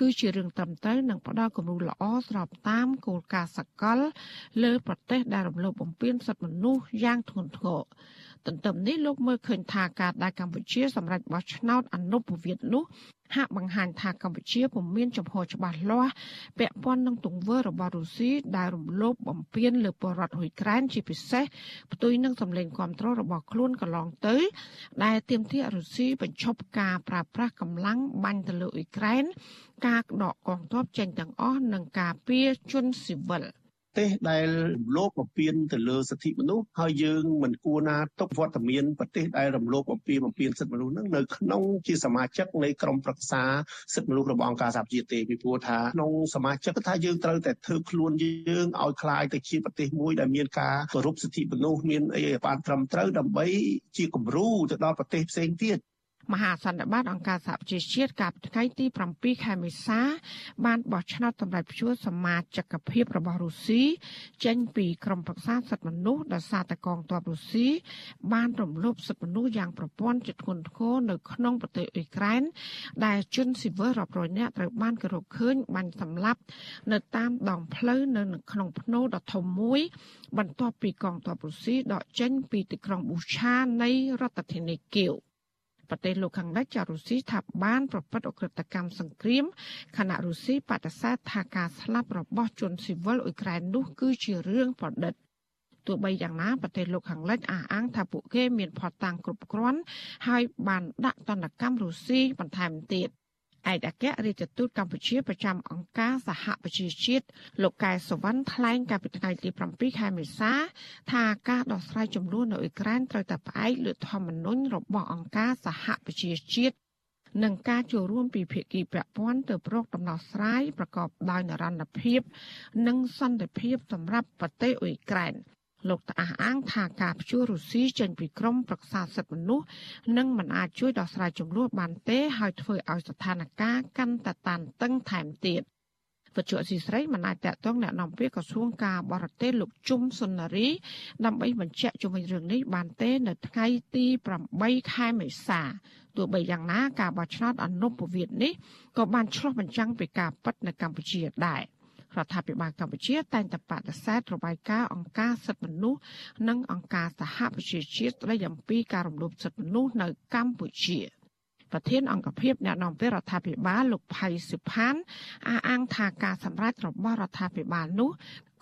គឺជារឿងត្រឹមត្រូវនិងផ្ដល់គំរូល្អស្របតាមគោលការណ៍សកល លើប្រទេសដែលរំលោភបំពានសិទ្ធិមនុស្សយ៉ាងធ្ងន់ធ្ងរ ទន្ទឹមនេះលោកមើលឃើញថាការដែលកម្ពុជាសម្រេចបោះឆ្នោតអនុប្រវត្តិនោះហាក់បង្ហាញថាកម្ពុជាពុំមានចំហច្បាស់លាស់ពាក់ព័ន្ធនឹងទង្វើរបស់រុស្ស៊ីដែលរំលោភបំពានលើពលរដ្ឋហ៊ុយក្រែនជាពិសេសផ្ទុយនឹងសម្លេងគាំទ្ររបស់ខ្លួនកន្លងទៅ ដែលទាមទាររុស្ស៊ីបញ្ឈប់ការប្រើប្រាស់កម្លាំងបាញ់ទៅលើអ៊ុយក្រែនការដកកងទ័ពចេញទាំងអស់និងការពារជនស៊ីវិល។ ទេសដែលរំលោភបំពានទៅលើសិទ្ធិមនុស្សហើយយើងមិនគួរណាទុកវត្តមានប្រទេសដែលរំលោភបំពានបំពានសិទ្ធិមនុស្សនឹងនៅក្នុងជាសមាជិកនៃក្រុមប្រឹក្សាសិទ្ធិមនុស្សរបស់អង្គការសហប្រជាទេពីព្រោះថាក្នុងសមាជិកថាយើងត្រូវតែធ្វើខ្លួនយើងឲ្យคล้ายទៅជាប្រទេសមួយដែលមានការគោរពសិទ្ធិមនុស្សមានអីបានត្រឹមត្រូវដើម្បីជាគំរូទៅដល់ប្រទេសផ្សេងទៀត មហាសន្និបាតអង្គការសហប្រជាជាតិកាលពីថ្ងៃទី7ខែមេសា បានបោះឆ្នោតសម្រាប់ព្យួរសមាជិកភាពរបស់រុស្ស៊ីចេញពីក្រមប្រឹក្សាសិទ្ធិមនុស្សដោយសារតែកងទ័ពរុស្ស៊ីបានរំលោភសិទ្ធិមនុស្សយ៉ាងប្រព័ន្ធជាធ្ងន់ធ្ងរនៅក្នុងប្រទេសអ៊ុយក្រែនដែលជនស៊ីវិលរាប់រយនាក់ត្រូវបានគេរកឃើញបាញ់សម្លាប់ នៅតាមដងផ្លូវនៅក្នុងភ្នូដ៏ធំមួយ បន្ទាប់ពីកងទ័ពរុស្ស៊ីដកចេញពីទីក្រុងប៊ូឆានៃរដ្ឋធានីគៀវ ប្រទេសលោកខាងលិចចារុស្ស៊ីថាបានប្រព្រឹត្តអ ுக ្រិតកម្មសង្គ្រាមខណៈរុស្ស៊ីបដិសេធថាការស្លាប់របស់ជនស៊ីវិលអ៊ុយក្រែននោះគឺជារឿងប្រឌិតទោះបីយ៉ាងណាប្រទេសលោកខាងលិចអះអាងថាពួកគេមានផតតាំងគ្រប់គ្រាន់ហើយបានដាក់ទណ្ឌកម្មរុស្ស៊ីបន្ថែមទៀត ឯកអគ្គរដ្ឋទូតកម្ពុជាប្រចាំអង្គការសហប្រជាជាតិលោកកែសវណ្ណថ្លែងកាលពីថ្ងៃទី7ខែមេសា ថាការដោះស្រាយចំនួននៅអ៊ុយក្រែនត្រូវតែផ្អែកលើធម្មនុញ្ញរបស់អង្គការសហប្រជាជាតិនិងការចូលរួមពីភាគីពាក់ព័ន្ធទៅប្រកដំណោះស្រាយប្រកបដោយនិរន្តរភាព និងសន្តិភាពសម្រាប់ប្រទេសអ៊ុយក្រែន លោកអះអាងថាការព្យួររុស្ស៊ីចេញពីក្រមប្រឹក្សាសិទ្ធិមនុស្សនឹងមិនអាចជួយដោះស្រាយចំនួនបានទេហើយធ្វើឲ្យស្ថានភាពកាន់តែតានតឹងថែមទៀតវិទ្យុអសីស្រីមិនអាចតតងแนะនាំពាក្យក្រសួងការបរទេសលោកជុំសុនារីដើម្បីបញ្ជាក់ជុំវិញរឿងនេះបានទេនៅថ្ងៃទី8ខែមេសាទោះបីយ៉ាងណាការបោះឆ្នោតអនុប្រវេតនេះក៏បានឆ្លុះបញ្ចាំងពីការពិតនៅកម្ពុជាដែរ រដ្ឋាភិបាលកម្ពុជាតែងតែបដិសេធរបាយការណ៍អង្គការសិទ្ធិមនុស្សនិងអង្គការសហប្រជាជាតិស្តីអំពីការរំលោភសិទ្ធិមនុស្សនៅកម្ពុជា។ប្រធានអង្គភិបអ្នកនាំពាក្យរដ្ឋាភិបាលលោកផៃសុផានអះអាងថាការសម្រេចរបស់រដ្ឋាភិបាលនោះ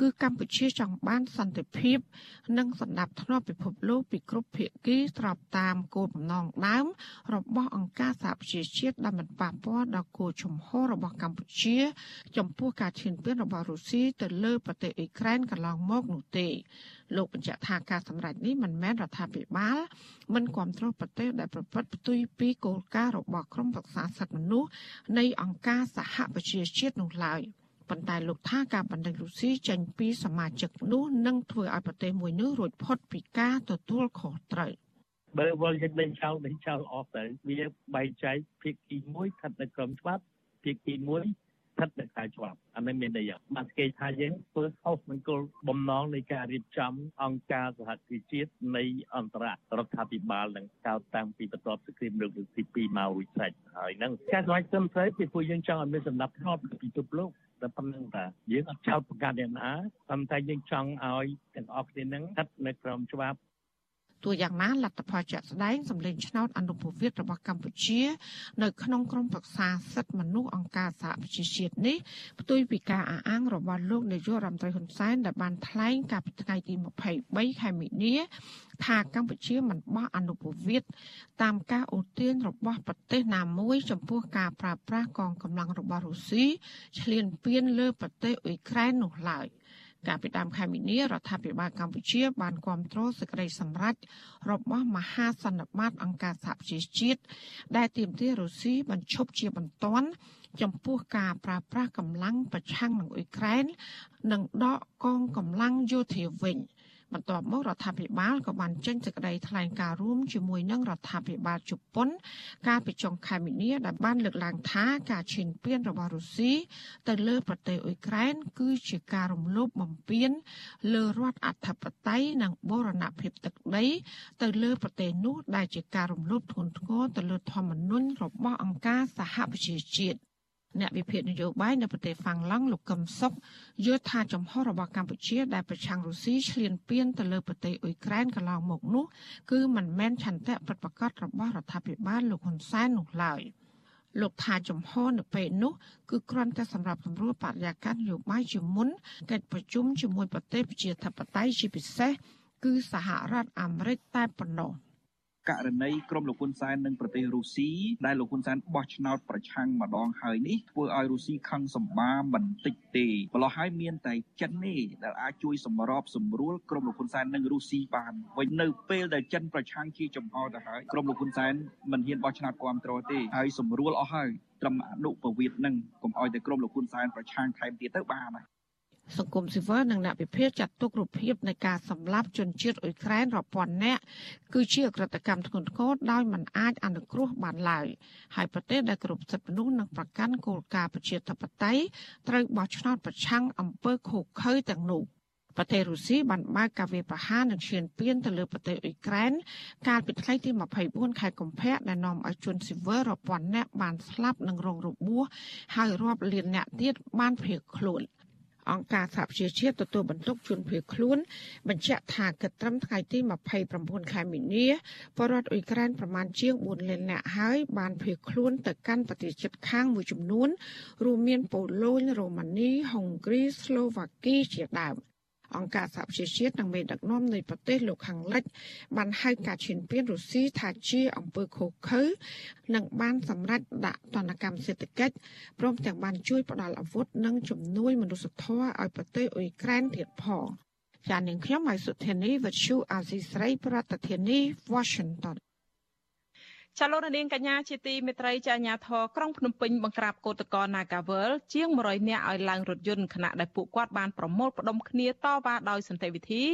គឺកម្ពុជាចង់បានសន្តិភាព និងសន្តិភាពពិភពលោកពីគ្រប់ភាគីស្របតាមគោលបំណងដើម របស់អង្គការសហប្រជាជាតិដែលមិនប៉ះពាល់ដល់គោលជំហររបស់កម្ពុជា ចំពោះការឈានពានរបស់រុស្ស៊ីទៅលើប្រទេសអ៊ុយក្រែនកន្លងមកនោះទេលោកបញ្ជាក់ថាការសម្រេចនេះមិនមែនរដ្ឋាភិបាលមិនគ្រប់គ្រងប្រទេសដែលប្រព្រឹត្តផ្ទុយពីគោលការណ៍របស់ក្រមប្រឹក្សាសិទ្ធិមនុស្សនៃអង្គការសហប្រជាជាតិនោះឡើយ ប៉ុន្តែលោកថាការបណ្ដឹងរុស្ស៊ីចេញពីសមាជិកនោះនឹងធ្វើឲ្យប្រទេសមួយនោះរួចផុតពីការទទួលខុសត្រូវបើវល់យើងលេងចោលលេងចោលអស់ទៅវាបែងចែកភាគី1ស្ថិតនៅក្រមច្បាប់ភាគី1ស្ថិតនៅក្រៅច្បាប់អានេះមានន័យបានគេថាយើងធ្វើខុសនឹងគោលបំណងនៃការរៀបចំអង្គការសហជីវជាតិនៃអន្តររដ្ឋាភិបាលនឹងកោតតាំងពីបន្ទាប់សង្គ្រាមលោកទី2មករួចស្រេចហើយហ្នឹងការសម្រេចត្រឹមត្រូវពីពួកយើងចង់ឲ្យមានសម្ដាប់ធ្នាប់ពីពិភពលោក តែប៉ុណ្្នឹងតាយើងអត់ចោតប្រកាសយ៉ាងណាប៉ុន្តែយើងចង់ឲ្យទាំងអស់គ្នានឹងស្ថិតនៅក្រោមច្បាប់ ទោះយ៉ាងណាលទ្ធផលជាក់ស្ដែងសម្លេងឆ្នោតអនុប្រវេតរបស់កម្ពុជា នៅក្នុងក្រុមប្រឹក្សាសិទ្ធិមនុស្សអង្គការសហប្រជាជាតិនេះផ្ទុយពីការអះអាងរបស់លោកនាយករដ្ឋមន្ត្រីហ៊ុនសែនដែលបានថ្លែងកាលពីថ្ងៃទី23ខែមីនាថាកម្ពុជាមិនបោះអនុប្រវេតតាមការអូទានរបស់ប្រទេសណាមួយ ចំពោះការប្រើប្រាស់កងកម្លាំងរបស់រុស្ស៊ីឈ្លានពានលើប្រទេសអ៊ុយក្រែននោះឡើយ។ កាលពីដើមខែមីនារដ្ឋាភិបាលកម្ពុជាបានគ្រប់គ្រងសេចក្តីសម្រេចរបស់មហាសន្និបាតអង្គការសហប្រជាជាតិដែលទាមទាររុស្ស៊ីបញ្ឈប់ជាបន្ទាន់ចំពោះការប្រើប្រាស់កម្លាំងប្រឆាំងនឹងអ៊ុយក្រែននិងដកកងកម្លាំងយោធាវិញ។ បន្ទាប់មករដ្ឋាភិបាលក៏បានចេញសេចក្តីថ្លែងការណ៍រួមជាមួយនឹងរដ្ឋាភិបាលជប៉ុន កាលពីចុងខែមីនាដែលបានលើកឡើងថាការឈានពានរបស់រុស្ស៊ីទៅលើប្រទេសអ៊ុយក្រែន គឺជាការរំលោភបំពានលើរដ្ឋអធិបតេយ្យនិងបូរណភាពទឹកដី ទៅលើប្រទេសនោះដែលជាការរំលោភធ្ងន់ធ្ងរទៅលើធម្មនុញ្ញរបស់អង្គការសហប្រជាជាតិ អ្នកវិភាគនយោបាយនៅប្រទេសហ្វាំងឡង់លោកកឹមសុខយល់ថាចំហរបស់កម្ពុជាដែលប្រឆាំងរុស្ស៊ីឈ្លានពានទៅលើប្រទេសអ៊ុយក្រែនកន្លងមកនោះគឺមិនមែនឆន្ទៈពិតប្រាកដរបស់រដ្ឋាភិបាលលោកហ៊ុនសែននោះឡើយលោកថាចំហនៅពេលនោះគឺគ្រាន់តែសម្រាប់សម្រួលបរិយាកាសនយោបាយជាមុនកិច្ចប្រជុំជាមួយប្រទេសប្រជាធិបតេយ្យជាពិសេសគឺសហរដ្ឋអាមេរិកតែប៉ុណ្ណោះ។ ករណីក្រុមលោកហ៊ុនសែននិងប្រទេសរុស្ស៊ីដែលលោកហ៊ុនសែនបោះឆ្នោតប្រឆាំងម្ដងហើយនេះធ្វើឲ្យរុស្ស៊ីខឹងសម្បាមិនតិចទេម្ល៉េះហើយមានតែចិនទេដែលអាចជួយសម្របសម្រួលក្រុមលោកហ៊ុនសែននិងរុស្ស៊ីបានវិញនៅពេលដែលចិនប្រឆាំងជាចំហទៅហើយក្រុមលោកហ៊ុនសែនមិនហ៊ានបោះឆ្នោតគ្រប់គ្រងទេហើយសម្រួលអស់ហើយត្រឹមអនុប្រវេតនឹងកុំឲ្យតែក្រុមលោកហ៊ុនសែនប្រឆាំងថែមទៀតទៅបានហើយ សង្គមស៊ីវិលនិងអ្នកវិភាគចាត់ទុករូបភាពនៃការសម្លាប់ជនជាតិអ៊ុយក្រែនរាប់ពាន់នាក់គឺជាអក្រិតកម្មធ្ងន់ធ្ងរដោយមិនអាចអនុគ្រោះបានឡើយហើយប្រទេសដែលគ្រប់សិទ្ធិមនុស្សនិងប្រកាន់គោលការណ៍ប្រជាធិបតេយ្យត្រូវបោះឆ្នោតប្រឆាំងអំពើឃោរឃៅទាំងនោះប្រទេសរុស្ស៊ីបានបើកការវាយប្រហារនិងឈានពានទៅលើប្រទេសអ៊ុយក្រែនកាលពីថ្ងៃទី24ខែកុម្ភៈដែលនាំឲ្យជនស៊ីវិលរាប់ពាន់នាក់បានស្លាប់និងរងរបួសហើយរាប់លាននាក់ទៀតបានភៀសខ្លួន។ អង្គការសហប្រជាជាតិទទួលបន្ទុកជនភៀសខ្លួន បញ្ជាក់ថាគិតត្រឹមថ្ងៃទី29ខែមីនាបរដ្ឋអ៊ុយក្រែនប្រមាណជាង4លាននាក់ហើយបានភៀសខ្លួនទៅកាន់ប្រទេសជិតខាងមួយចំនួនរួមមានប៉ូឡូញរូម៉ានីហុងគ្រីស្លូវ៉ាគីជាដើម អង្គការសហប្រជាជាតិនិងមេដឹកនាំនៃប្រទេសលោកខាងលិចបានហៅការឈានពានរុស្ស៊ីថាជាអង្គើខុសខើនិងបានសម្រេចដាក់ទណ្ឌកម្មសេដ្ឋកិច្ចព្រមទាំងបានជួយផ្ដល់អាវុធនិងជំនួយមនុស្សធម៌ឲ្យប្រទេសអ៊ុយក្រែនទៀតផងចាននាងខ្ញុំហៃសុធានីវិទ្យុអាស៊ីស្រីប្រធានាធិបតី Washington ចាលោកនាងកញ្ញាជាទីមេត្រីចាអាញាធរក្រុងភ្នំពេញបង្ក្រាបកោតក្រ Nagawal ជាង100នាក់ឲ្យឡើងរថយន្តខណៈដែលពួកគាត់បានប្រមូលផ្ដុំគ្នាតវ៉ាដោយសន្តិវិធី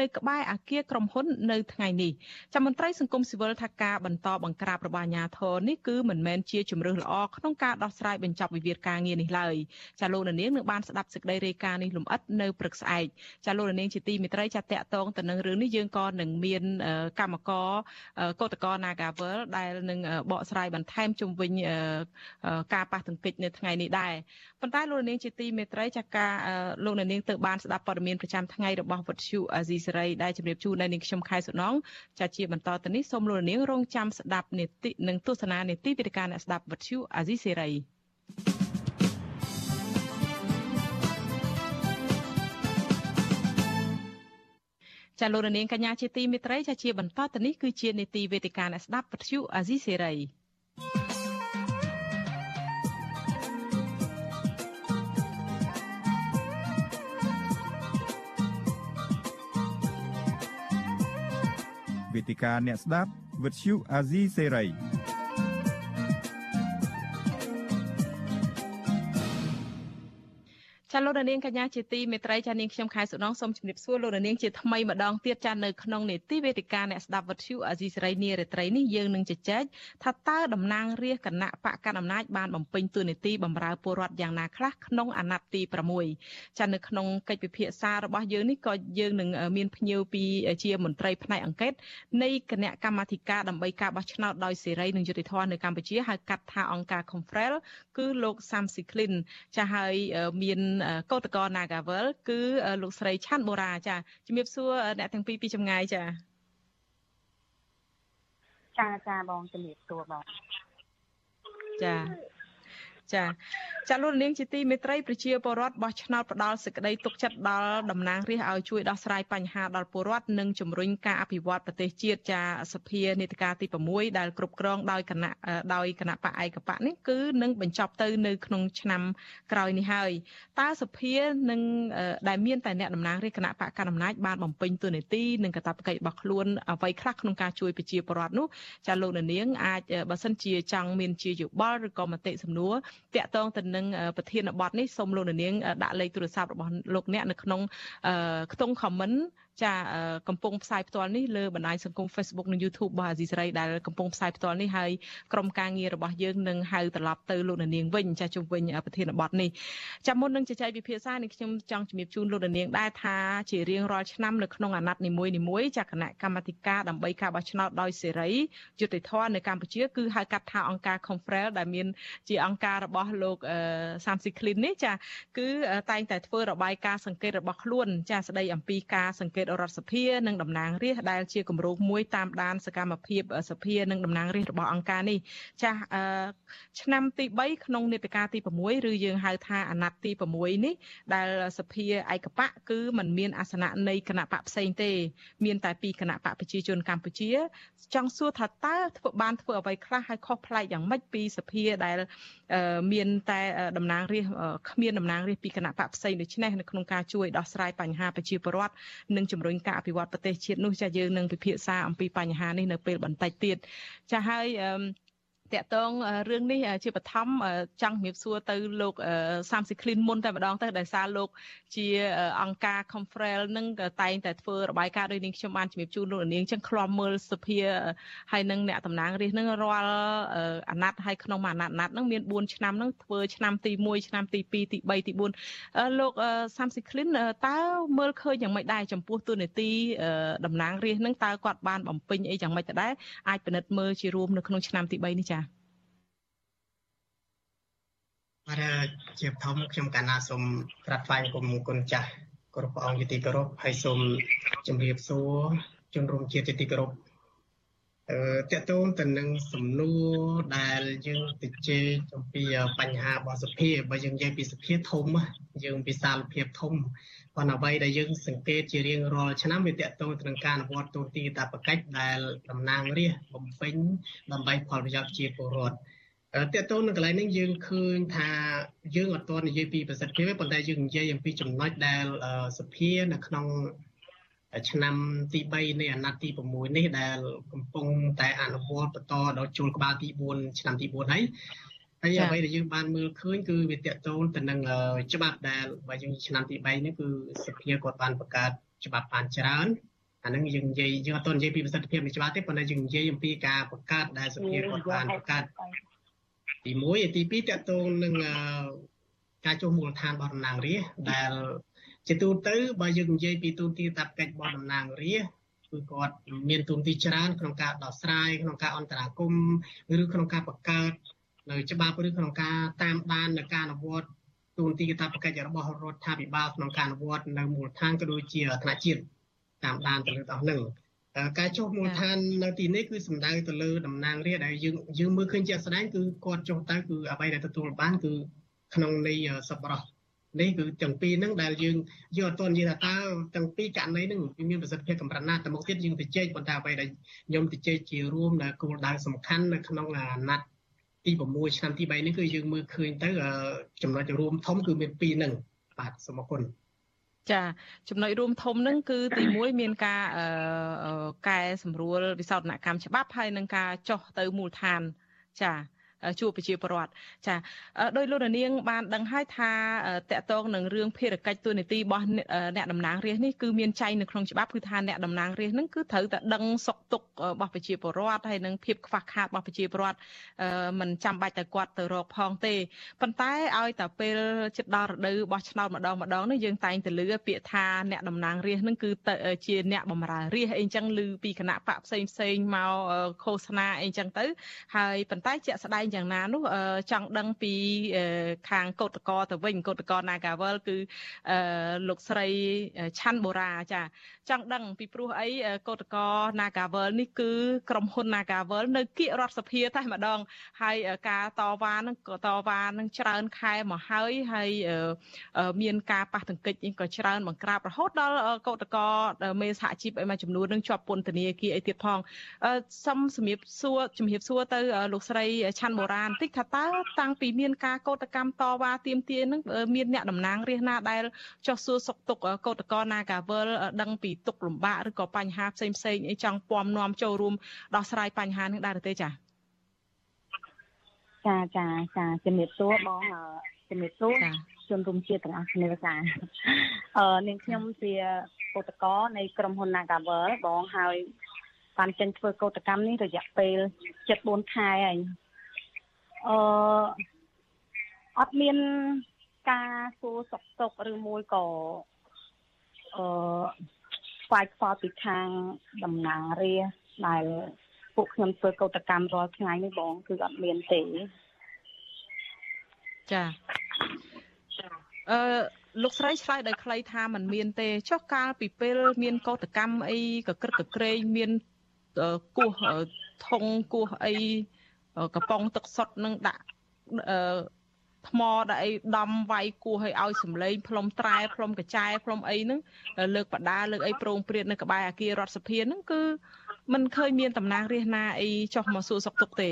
នៅក្បែរអគារក្រុមហ៊ុននៅថ្ងៃនេះចាមន្ត្រីសង្គមស៊ីវិលថាការបន្តបង្ក្រាបរបស់អាញាធរនេះគឺមិនមែនជាជំរើសល្អក្នុងការដោះស្រាយបញ្ចប់វិវាទការងារនេះឡើយចាលោកនាងនឹងបានស្ដាប់សេចក្តីរាយការណ៍នេះលម្អិតនៅព្រឹកស្អែកចាលោកនាងជាទីមេត្រីចាតកតងទៅនឹងរឿងនេះយើងក៏នឹងមានកម្មករកោតក្រ Nagawal ដែលនឹងបកស្រាយបន្ថែមជុំវិញការប៉ះទង្គិចនៅថ្ងៃនេះដែរប៉ុន្តែលោកនាងជាទីមេត្រីចាការលោកនាងទៅបានស្ដាប់ព័ត៌មានប្រចាំថ្ងៃរបស់វិទ្យុអាស៊ីសេរីដែលជម្រាបជូនដល់នាងខ្ញុំខែសុណងចាជាបន្តទៅនេះសូមលោកនាងរងចាំស្ដាប់នេតិនិងទស្សនានេតិវិទ្យាអ្នកស្ដាប់វិទ្យុអាស៊ីសេរី ចាលោករនាងកញ្ញាជាទីមេត្រីចាជាបន្តទៅនេះគឺជានេតិវេទិកាអ្នកស្ដាប់ពទ្យុអាស៊ីសេរីវេទិកាអ្នកស្ដាប់វិទ្យុអាស៊ីសេរី ចាលោកនាងកញ្ញាជាទីមេត្រីចានាងខ្ញុំខែសុណងសូមជម្រាបសួរលោកនាងជាថ្មីម្ដងទៀតចានៅក្នុងនេតិវេទិកាអ្នកស្ដាប់វិទ្យុអាស៊ីសេរីនារីត្រីនេះយើងនឹងជជែកថាតើតំណាងរាជគណៈបកកណ្ដាលអំណាចបានបំពេញតួនាទីបម្រើពលរដ្ឋយ៉ាងណាខ្លះក្នុងអាណត្តិទី6ចានៅក្នុងកិច្ចពិភាក្សារបស់យើងនេះក៏យើងនឹងមានភ្ញៀវពីជាមន្ត្រីផ្នែកអង្កេតនៃគណៈកម្មាធិការដើម្បីការបោះឆ្នោតដោយសេរីនិងយុត្តិធម៌នៅកម្ពុជាហៅកាត់ថាអង្គការ Confrel គឺលោកសាំស៊ីក្លីនចាហើយមានកោតក្រ Nagavel គឺលោកស្រីឆាន់បូរ៉ាចាជំរាបសួរអ្នកទាំងពីរពីចម្ងាយចាចាចាបងជំរាបសួរបងចា ចាចាលោកនាងជាទីមេត្រីប្រជាពលរដ្ឋបោះឆ្នោតផ្ដាល់សេចក្តីទុកចិត្តដល់តំណាងរាស្ត្រឲ្យជួយដោះស្រាយបញ្ហាដល់ពលរដ្ឋនិងជំរុញការអភិវឌ្ឍប្រទេសជាតិចាសភានេតការទី6ដែលគ្រប់គ្រងដោយគណៈដោយគណៈបកឯកបកនេះគឺនឹងបញ្ចប់ទៅនៅក្នុងឆ្នាំក្រោយនេះហើយតើសភានឹងដែលមានតែអ្នកតំណាងរាស្ត្រគណៈបកកណ្ដាលអំណាចបានបំពេញតួនាទីនិងកាតព្វកិច្ចរបស់ខ្លួនអ្វីខ្លះក្នុងការជួយប្រជាពលរដ្ឋនោះចាលោកនាងអាចបើសិនជាចង់មានជាយោបល់ឬក៏មតិសំណួរតាក់ទងទៅនឹងប្រធានបទនេះសូមលោកនាងដាក់លេខទូរស័ព្ទរបស់លោកអ្នកនៅក្នុងខ្ទង់ comment ចាកំពុងផ្សាយផ្ទាល់នេះលើបណ្ដាញសង្គម Facebook និង YouTube របស់អាស៊ីសេរីដែលកំពុងផ្សាយផ្ទាល់នេះហើយក្រុមការងាររបស់យើងនឹងហៅត្រឡប់ទៅលោកនាងវិញចាជុំវិញប្រធានបទនេះចាំមុននឹងជជែកវិភាសានេះខ្ញុំចង់ជំរាបជូនលោកនាងដែរថាជារៀងរាល់ឆ្នាំនៅក្នុងអាណត្តិនីមួយៗចាគណៈកម្មាធិការដើម្បីការបោះឆ្នោតដោយសេរីយុត្តិធម៌នៅកម្ពុជាគឺហៅកាត់ថាអង្គការ Confrel ដែលមាន ជាអង្គការរបស់លោកសាមស៊ីក្លីននេះចាគឺតែងតែធ្វើរបាយការណ៍សង្កេតរបស់ខ្លួន ចាស្ដីអំពីការសង្កេតរដ្ឋសភានិងតំណាងរាស្ត្រដែលជាគម្រោងមួយតាមដានសកម្មភាពសភានិងតំណាងរាស្ត្ររបស់អង្គការនេះចាស់ឆ្នាំទី3ក្នុងនេតិកាលទី6ឬយើងហៅថាអាណត្តិទី6នេះដែលសភាឯកបៈគឺมันមានអាសនៈនៃគណៈបកផ្សេងទេ មានតែពីគណៈបកប្រជាជនកម្ពុជា ចង់សួរថាតើធ្វើបានធ្វើអ្វីខ្លះឲ្យខុសប្លែកយ៉ាងម៉េចពីសភាដែលមានតែតំណាងរាស្ត្រគ្មានតំណាងរាស្ត្រពីគណៈបកផ្សេងដូច្នេះនៅក្នុងការជួយដោះស្រាយបញ្ហាប្រជាពលរដ្ឋនិងជំរុញការអភិវឌ្ឍប្រទេសជាតិនោះចាយើងនឹងពិភាក្សាអំពីបញ្ហានេះនៅពេលបន្តិចទៀតចាហើយ តកតងរឿងនេះជាបឋមចង់ជំរាបសួរទៅលោកសាមស៊ីក្លីនមុនតែម្ដងទៅដោយសារលោកជាអង្គការ Confrel នឹងតែងតែធ្វើរបាយការណ៍ដោយនាងខ្ញុំបានជំរាបជូនលោកនាងចឹងខ្លំមើលសភាហើយនឹងអ្នកតំណាងរាស្ត្រនឹងរាល់អាណត្តិហើយក្នុងមួយអាណត្តិអាណត្តិនឹងមាន4ឆ្នាំនឹងធ្វើឆ្នាំទី1ឆ្នាំទី2ទី3ទី4លោកសាមស៊ីក្លីនតើមើលឃើញយ៉ាងម៉េចដែរចំពោះទូនាទីតំណាងរាស្ត្រនឹងតើគាត់បានបំពេញអីយ៉ាងម៉េចទៅដែរអាចពិនិត្យមើលជារួមនៅក្នុងឆ្នាំទី3នេះចា៎ បាទជាធំខ្ញុំកណាសូមក្រាបថ្លែងគុំគុណចាស់គ្រប់ព្រះអង្គជាទីគោរពហើយសូមជម្រាបសួរជនរួមជាតិជាទីគោរពអឺតកតូនទៅនឹងសំណួរដែលយើងទៅជេរអំពីបញ្ហារបស់សភាបើយើងនិយាយពីសភាធំយើងពីសាលភាពធំប៉ុន្តែអ្វីដែលយើងសង្កេតជារៀងរាល់ឆ្នាំវាតកតូនទៅនឹងការអនុវត្តទូទីតាបកិច្ចដែលតំណាងរាស្ត្របំពេញដើម្បីផលប្រយោជន៍ជាពលរដ្ឋ តើតើនៅកន្លែងនេះយើងឃើញថាយើងអត់ទាន់និយាយពីប្រសិទ្ធភាពទេប៉ុន្តែយើងនិយាយអំពីចំណុចដែលសភានៅក្នុងឆ្នាំទី3នៃអាណត្តិទី6នេះដែលកំពុងតែអនុវត្តបន្តដល់ជួលក្បាលទី4ឆ្នាំទី4ហើយហើយអ្វីដែលយើងបានមើលឃើញគឺវាតកតូនទៅនឹងច្បាប់ដែលបើយើងឆ្នាំទី3នេះគឺសភាគាត់បានបង្កើតច្បាប់បានច្រើនអានឹងយើងនិយាយយើងអត់ទាន់និយាយពីប្រសិទ្ធភាពនៃច្បាប់ទេប៉ុន្តែយើងនិយាយអំពីការបង្កើតដែលសភាគាត់បានបង្កើត ទី1ទី2តកតូននឹងការចុះមូលដ្ឋានរបស់តំណាងរាស្ត្រដែលជាទូទៅបើយើងនិយាយពីទូនទីតាប់កិច្ចរបស់តំណាងរាស្ត្រគឺគាត់មានទូនទីច្រើនក្នុងការដោះស្រាយក្នុងការអន្តរាគមឬក្នុងការបង្កើតនៅច្បាប់ឬក្នុងការតាមដាននៅការអនុវត្តទូនទីតាប់កិច្ចរបស់រដ្ឋាភិបាលក្នុងការអនុវត្តនៅមូលដ្ឋានក៏ដូចជាថ្នាក់ជាតិតាមដានទៅលើដល់នឹង ការចុះមូលដ្ឋាននៅទីនេះគឺសំដៅទៅលើតំណាងរាស្ត្រដែលយើងយើងមើលឃើញជាក់ស្ដែងគឺគាត់ចុះទៅគឺអ្វីដែលទទួលបានគឺក្នុងនៃសប្បុរសនេះគឺទាំងពីរហ្នឹងដែលយើងយកអត់ទាន់និយាយថាតើទាំងពីរករណីហ្នឹងវាមានប្រសិទ្ធភាពកម្រិតណាទៅមុខទៀតយើងទៅជែកប៉ុន្តែអ្វីដែលខ្ញុំទៅជែកជារួមនៅគោលដៅសំខាន់នៅក្នុងអាណត្តិទី6ឆ្នាំទី3នេះគឺយើងមើលឃើញទៅចំណុចរួមធំគឺមានពីរហ្នឹងបាទសូមអរគុណ ចាចំណុចរួមធំនឹងគឺទី1មានការកែសម្រួលវិសោធនកម្មច្បាប់ហើយនឹងការចោះទៅមូលដ្ឋានចា ជួបប្រជាពលរដ្ឋចាដោយលោកនាង បានដឹងហើយថាតកតងនឹងរឿងភារកិច្ចទូនីតិរបស់អ្នកតំណាងរាស្ត្រនេះគឺមានចែងនៅក្នុងច្បាប់គឺថាអ្នកតំណាងរាស្ត្រនឹងគឺត្រូវតែដឹងសុខទុក្ខរបស់ប្រជាពលរដ្ឋហើយនឹងភាពខ្វះខាតរបស់ប្រជាពលរដ្ឋមិនចាំបាច់តែគាត់ទៅរកផងទេប៉ុន្តែឲ្យតែពេលជិតដល់រដូវបោះឆ្នោតម្ដងម្ដងនេះយើងតែងតែលឺពាក្យថាអ្នកតំណាងរាស្ត្រនឹងគឺជាអ្នកបម្រើរាស្ត្រអីចឹងឮពីគណៈបកផ្សេងផ្សេងមកឃោសនាអីចឹងទៅហើយប៉ុន្តែជាក់ស្ដែងយ៉ាងណានោះចង់ដឹងពីខាងកោតកោទៅវិញកោតកោ Nagawal គឺលោកស្រីឆាន់បូរ៉ាចាចង់ដឹងពីព្រោះអីកោតកោ Nagawal នេះគឺក្រុមហ៊ុន Nagawal នៅគៀករដ្ឋសភាតែម្ដង ហើយការតវ៉ានឹងក៏តវ៉ានឹងច្រើនខែមកហើយហើយមានការប៉ះទង្គិចក៏ច្រើនបង្ក្រាបរហូតដល់កោតកោមេសហជីពអីមួយចំនួននឹងជាប់ពន្ធនាគារអីទៀតផងសុំសម្រាបសួរជំរាបសួរទៅលោកស្រីឆាន់បូរ៉ាបន្តិចថាតើតាំងពីមានការកោតកម្មតវ៉ាទាមទារនឹងមានអ្នកតំណាងរាស្ត្រណាដែលចោះសួរសុខទុក្ខកោតកោ Nagawal ដឹងពីទុកលំបាកឬក៏បញ្ហាផ្សេងផ្សេងអីចង់ពំនាំចូលរួមដោះស្រាយបញ្ហានេះដែរទេចា៎ចាចាចាជំរាបសួរបងជំរាបសួរជនរួមជាតិទាំងអស់គ្នាចាអឺនាងខ្ញុំជាកោតកោនៃក្រុមហ៊ុន Nagawal បងហើយបានចេញធ្វើកោតកម្មនេះរយៈពេល74ខែហើយ អឺអត់មានការសួរសុខទុក្ខឬមួយក៏អឺស្វែងខ្វល់ពីខាងតំណាងរាដែលពួកខ្ញុំធ្វើកោតកម្មរាល់ថ្ងៃនេះបងគឺអត់មានទេចាអឺលោកស្រីឆ្លើយដោយខ្លីថាมันមានទេចុះកាលពីពេលមានកោតកម្មអីកក្រឹកកក្រែងមានគោះធុងគោះអី កំប៉ុងទឹកសុទ្ធនឹងដាក់អឺថ្មដាក់អីដំវាយគោះឲ្យឲ្យសំឡេងផ្លុំត្រែផ្លុំកញ្ចែផ្លុំអីហ្នឹងលើកបដាលើកអីប្រងព្រាតនៅក្បែរអាគាររដ្ឋសភាហ្នឹងគឺมันឃើញមានតំណាងរាសនាអីចុះមកសួរសុខទុក្ខទេ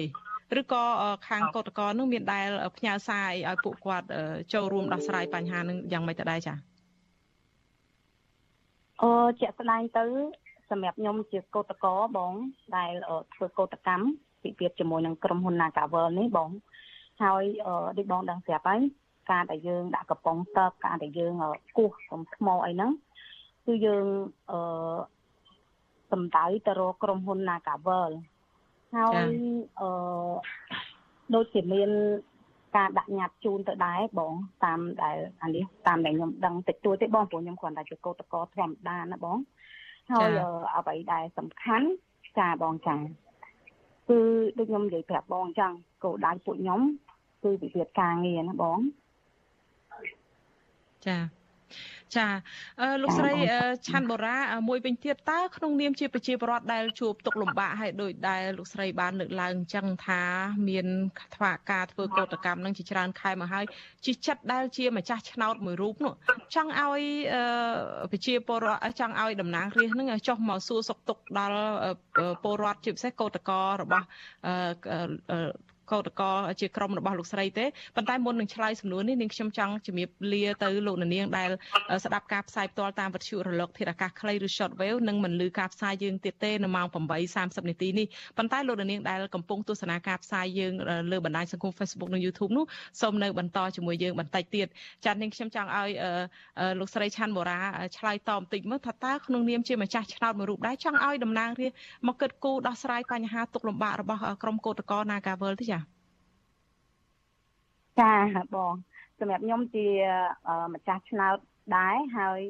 ឬក៏ខាងកោតកោនឹងមានដែលផ្ញើសារអីឲ្យពួកគាត់ចូលរួមដោះស្រាយបញ្ហានឹងយ៉ាងម៉េចទៅដែរចា៎អូជាក់ស្ដែងទៅសម្រាប់ខ្ញុំជាកោតកោបងដែលធ្វើកោតកម្ម ពិភាក្សាជាមួយនឹងក្រុមហ៊ុន Nagawal នេះបងហើយដូចបងដឹងស្រាប់ហើយការដែលយើងដាក់កំប៉ុងតើបការដែលយើងគោះកំថ្មអីហ្នឹងគឺយើងអឺសំដៅទៅរកក្រុមហ៊ុន Nagawal ហើយអឺដូចជាមានការដាក់ញត្តិជូនទៅដែរបងតាមដែលអានេះតាមដែលខ្ញុំដឹងតិចតួចទេបងព្រោះខ្ញុំគ្រាន់តែជាកោតកោធម្មតាណាបងហើយអ្វីដែលសំខាន់ចាបងចា គឺដូចខ្ញុំនិយាយប្រាប់បងអញ្ចឹងគោលដៅពួកខ្ញុំគឺវិវាទការងារណាបងចា ចាលោកស្រីឆាន់បូរ៉ាមួយវិញទៀតតើក្នុងនាមជាប្រជាពលរដ្ឋដែលជួបទុកលំបាកហើយដោយដែលលោកស្រីបានលើកឡើងអញ្ចឹងថាមានថ្វាការធ្វើកោតកម្មនឹងជាច្រើនខែមកហើយជាចិត្តដែលជាម្ចាស់ឆ្នោតមួយរូបនោះចង់ឲ្យប្រជាពលរដ្ឋចង់ឲ្យតំណាងរាស្ត្រនឹងចុះមកសួរសុខទុក្ខដល់ពលរដ្ឋជាពិសេសកោតកររបស់ កោតកោជាក្រុមរបស់លោកស្រីទេប៉ុន្តែមុននឹងឆ្លើយសំណួរនេះនាងខ្ញុំចង់ជំរាបលាទៅលោកនាងដែលស្ដាប់ការផ្សាយផ្ទាល់តាមវិទ្យុរលកធាតុអាកាសខ្លីឬ shortwave និងមិនលឺការផ្សាយយើងទៀតទេនៅម៉ោង8:30នាទីនេះប៉ុន្តែលោកនាងដែលកំពុងទស្សនាការផ្សាយយើងលើបណ្ដាញសង្គម Facebook និង YouTube នោះសូមនៅបន្តជាមួយយើងបន្តិចទៀតចា៎នាងខ្ញុំចង់ឲ្យលោកស្រីឆាន់បូរ៉ាឆ្លើយតបបន្តិចមើលថាតើក្នុងនាមជាម្ចាស់ឆ្នោតមួយរូបដែរចង់ឲ្យតំណាងរាស្ត្រមកគិតគូរដោះស្រាយបញ្ហាទុកលំបាករបស់ក្រុមកោតក្រ Nagavel ទេចា៎ ចាបងសម្រាប់ខ្ញុំជាម្ចាស់ឆ្នោតដែរហើយ